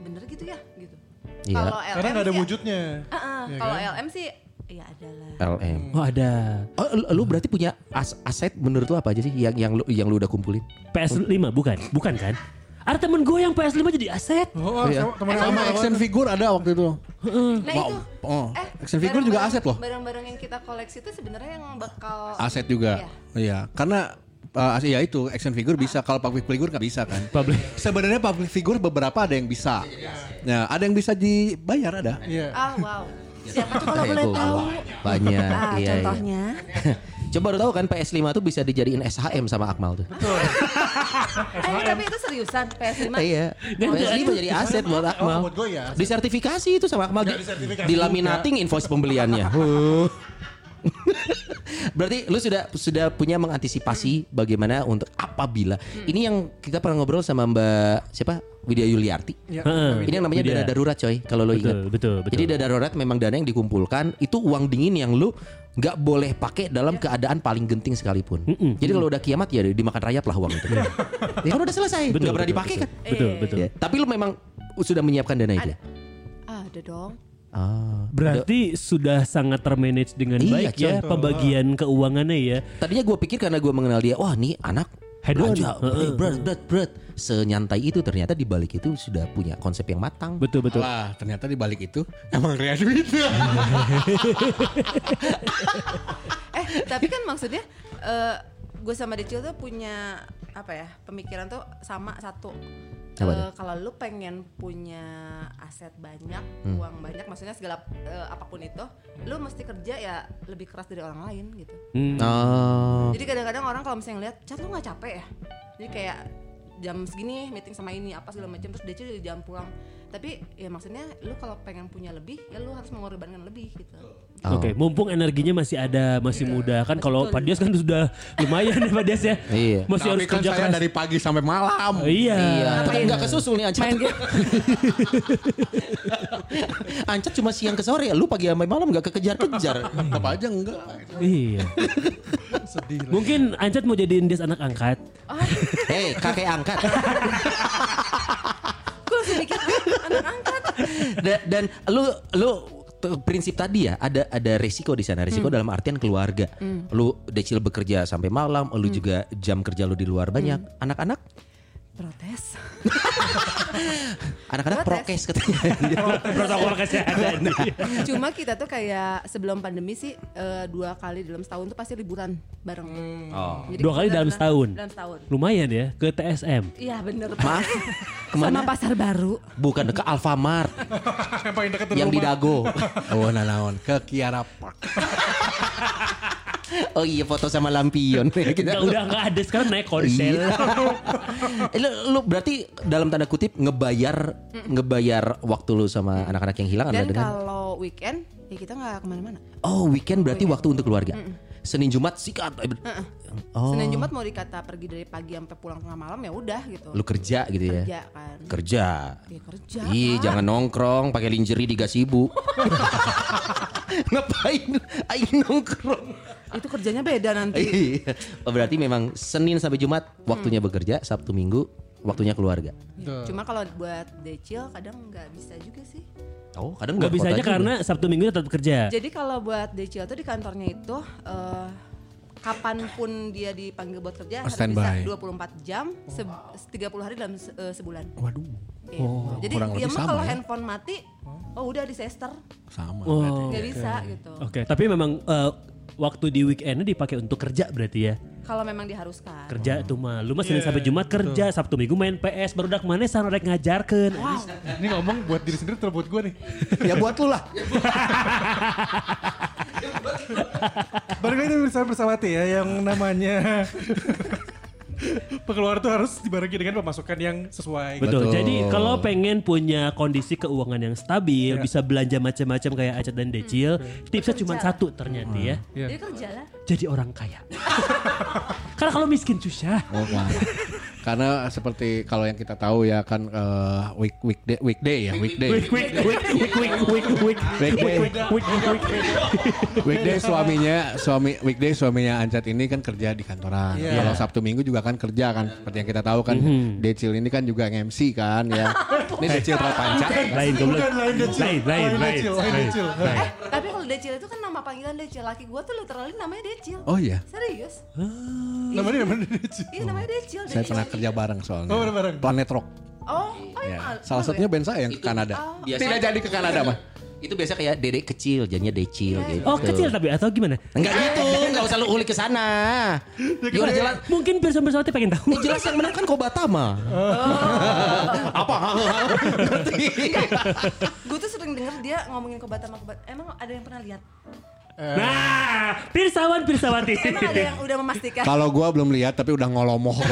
bener gitu ya gitu.
Iya.
Kalau LM
Karena gak ada
sih-
wujudnya.
Heeh,
Iya
kalau
kan?
LM sih ya adalah.
LM.
Oh ada
Oh, lu, lu berarti punya as- aset menurut lu apa aja sih yang yang lu yang lu udah kumpulin?
PS5 bukan? Bukan kan? Ada temen gue yang PS5 jadi aset.
Oh,
Iya.
sama teman
Sama action figure ada waktu itu.
Nah
Wow.
itu.
Oh,
Eh,
action figure juga aset loh.
Barang-barang yang kita koleksi itu sebenarnya yang bakal
Aset juga. Iya, karena uh, ya itu action figure bisa kalau public figure nggak bisa kan.
Public.
Sebenarnya public figure beberapa ada yang bisa. Nah, ada yang bisa dibayar ada.
Iya.
Ah wow. Siapa tuh kalau
Eh,
boleh tahu?
Banyak,
Ah,
iya, iya. Coba baru tahu kan PS5 tuh bisa dijadiin SHM sama Akmal tuh.
Eh, tapi itu seriusan PS5.
Iya. PS5 jadi aset buat Akmal.
Oh, buat gue ya.
Disertifikasi itu sama Akmal.
Disertifikasi
Dilaminating invoice pembeliannya. Berarti lu sudah sudah punya mengantisipasi bagaimana untuk apabila ini yang kita pernah ngobrol sama Mbak siapa Widya Yuliarti.
Ya,
Heeh.
Ini yang namanya
Widya.
dana darurat coy kalau lo
Betul,
ingat.
betul, betul.
Jadi dana darurat memang dana yang dikumpulkan itu uang dingin yang lu nggak boleh pakai dalam keadaan paling genting sekalipun. Jadi kalau udah kiamat ya dimakan rayap lah uang itu. ya kan udah selesai,
Betul,
nggak pernah dipakai
betul.
kan.
Betul,
Eh.
betul.
Ya, Tapi lu memang sudah menyiapkan dana itu. ya?
Ada dong.
Ah.
Berarti sudah sangat termanage dengan
Iya,
baik ya
coy.
pembagian keuangannya ya.
Tadinya gue pikir karena gue mengenal dia, wah nih anak Belanja,
Heeh.
berat, berat, berat. Senyantai itu ternyata di balik itu sudah punya konsep yang matang.
Betul betul.
Lah, ternyata di balik itu emang ria duit.
Eh, tapi kan maksudnya eh gue sama Decil tuh punya apa ya pemikiran tuh sama satu. Eh, kalau lu pengen punya aset banyak,
Hmm.
uang banyak, maksudnya segala eh, apa pun itu, lu mesti kerja ya lebih keras dari orang lain gitu.
Hmm.
Oh.
Jadi kadang-kadang orang kalau misalnya ngeliat, cat lu nggak capek ya? Jadi kayak jam segini meeting sama ini apa segala macam terus dia di jam pulang. Tapi ya maksudnya lu kalau pengen punya lebih, ya lu harus mengorbankan lebih gitu.
Oh.
Oke, mumpung energinya masih ada, masih muda kan. Kalau
Betul.
Pak Dias kan sudah lumayan ya Pak Dias ya.
Iya.
Masih harus
Tapi kan
kerja
saya
keras.
dari pagi sampai malam.
Iya.
Iya, tapi nggak kesusul nih Ancat.
Main.
Ancat cuma siang ke sore, lu pagi sampai malam nggak kekejar-kejar.
Tetap aja enggak.
Iya.
Sedih.
Mungkin Ancat mau jadiin Dias anak angkat.
Hei, kakek angkat.
"Ah, anak angkat.
Da- dan lu lu prinsip tadi ya ada ada resiko di sana. Resiko dalam artian keluarga. Lu decil bekerja sampai malam lu juga jam kerja lu di luar banyak. Anak-anak
Protes.
anak-anak
Protes.
prokes katanya
Protokol kesehatan.
Cuma kita tuh kayak sebelum pandemi sih eh, dua kali dalam setahun tuh pasti liburan bareng.
oh
Jadi
Dua kali dalam setahun.
Dalam setahun.
Lumayan ya ke TSM.
Iya bener
maaf
Sama
ke mana
pasar baru.
bukan ke Alfamart
yang paling dekat
yang di Dago
Oh, nanaon ke Kiara Park.
Oh iya foto sama lampion kita
Nggak, udah nggak ada sekarang naik konsel.
Iya. Eh, lu, lu berarti dalam tanda kutip ngebayar ngebayar waktu lu sama anak-anak yang hilang adalah
Dan
dengan
kalau weekend ya kita nggak ke mana-mana.
Oh weekend berarti waktu untuk keluarga. Senin Jumat sikat. Oh.
Senin Jumat mau dikata pergi dari pagi sampai pulang tengah malam ya udah gitu.
Lu kerja gitu ya.
kerja kan.
Kerja.
Ya kerja.
Ih,
Pak.
jangan nongkrong pakai lingerie di gasibu. Ngapain aing nongkrong?
Itu kerjanya beda nanti.
Iya. Oh, berarti memang Senin sampai Jumat waktunya bekerja, Sabtu Minggu waktunya keluarga.
Cuma kalau buat decil kadang nggak bisa juga sih.
Oh, kadang
Nggak bisa aja karena Sabtu Minggu tetap kerja.
Jadi kalau buat decil tuh di kantornya itu eh, kapan pun dia dipanggil buat kerja harus
Standby.
bisa 24 jam, se 30 hari dalam se- eh, sebulan.
Waduh,
Gitu. Jadi
kurang
dia mah kalau
ya.
handphone mati, oh udah di sester,
sama.
Oh,
nggak bisa gitu.
Oke, tapi memang eh, waktu di weekendnya dipakai untuk kerja berarti ya.
Kalau memang diharuskan.
Kerja tuh mah. Lu mah Senin sampai Jumat kerja, Sabtu Minggu main PS, baru dak mana sana rek ngajarkeun.
Ini ngomong buat diri sendiri atau buat gue nih?
ya buat lu lah.
Balik lagi bersama bersawati ya yang namanya pengeluaran tuh harus dibarengi dengan pemasukan yang sesuai.
Betul.
Betul.
Jadi kalau pengen punya kondisi keuangan yang stabil, bisa belanja macam-macam kayak Acat dan Decil, tipsnya cuma satu ternyata ya.
Iya.
Dia kerja lah.
Jadi orang kaya. Karena kalau miskin susah.
Oh, wah. Karena seperti kalau yang kita tahu ya kan eh, week weekday weekday ya weekday.
Wik wik wik wik wik wik wik
Weekday. Weekday suaminya suami weekday suaminya Ancat ini kan kerja di kantoran.
Iya.
Kalau Sabtu Minggu juga kan kerja kan seperti yang kita tahu kan. Decil ini kan juga MC kan ya. Ini Decil Prapanca.
Lain
lain decil.
Lain lain
Lain
lain.
decil, lain decil.
Eh, tapi kalau decil itu kan nama panggilan decil. Laki gua tuh literally namanya decil.
Oh iya.
Serius?
Namanya namanya decil.
Iya namanya decil.
Saya pernah kerja bareng soalnya.
Oh, bareng-bareng.
Planet Rock.
Oh, oh
Ya.
emang.
Salah satunya
ya?
band saya yang ke Kanada.
Biasa-
Tidak jadi ke Kanada mah.
Itu biasa kayak dedek kecil, jadinya decil gitu.
Oh kecil tapi atau gimana?
Enggak gitu, enggak usah lu ulik ke sana. Ya udah jelas.
Mungkin bersama-bersama pengen tahu.
Ya jelas yang menang kan Kobatama. Apa? Ngerti?
Gue tuh sering denger dia ngomongin kobat sama kobat. Emang ada yang pernah lihat?
Nah, pirsawan pirsawati.
Emang ada yang udah memastikan?
Kalau gua belum lihat tapi udah ngolomoh.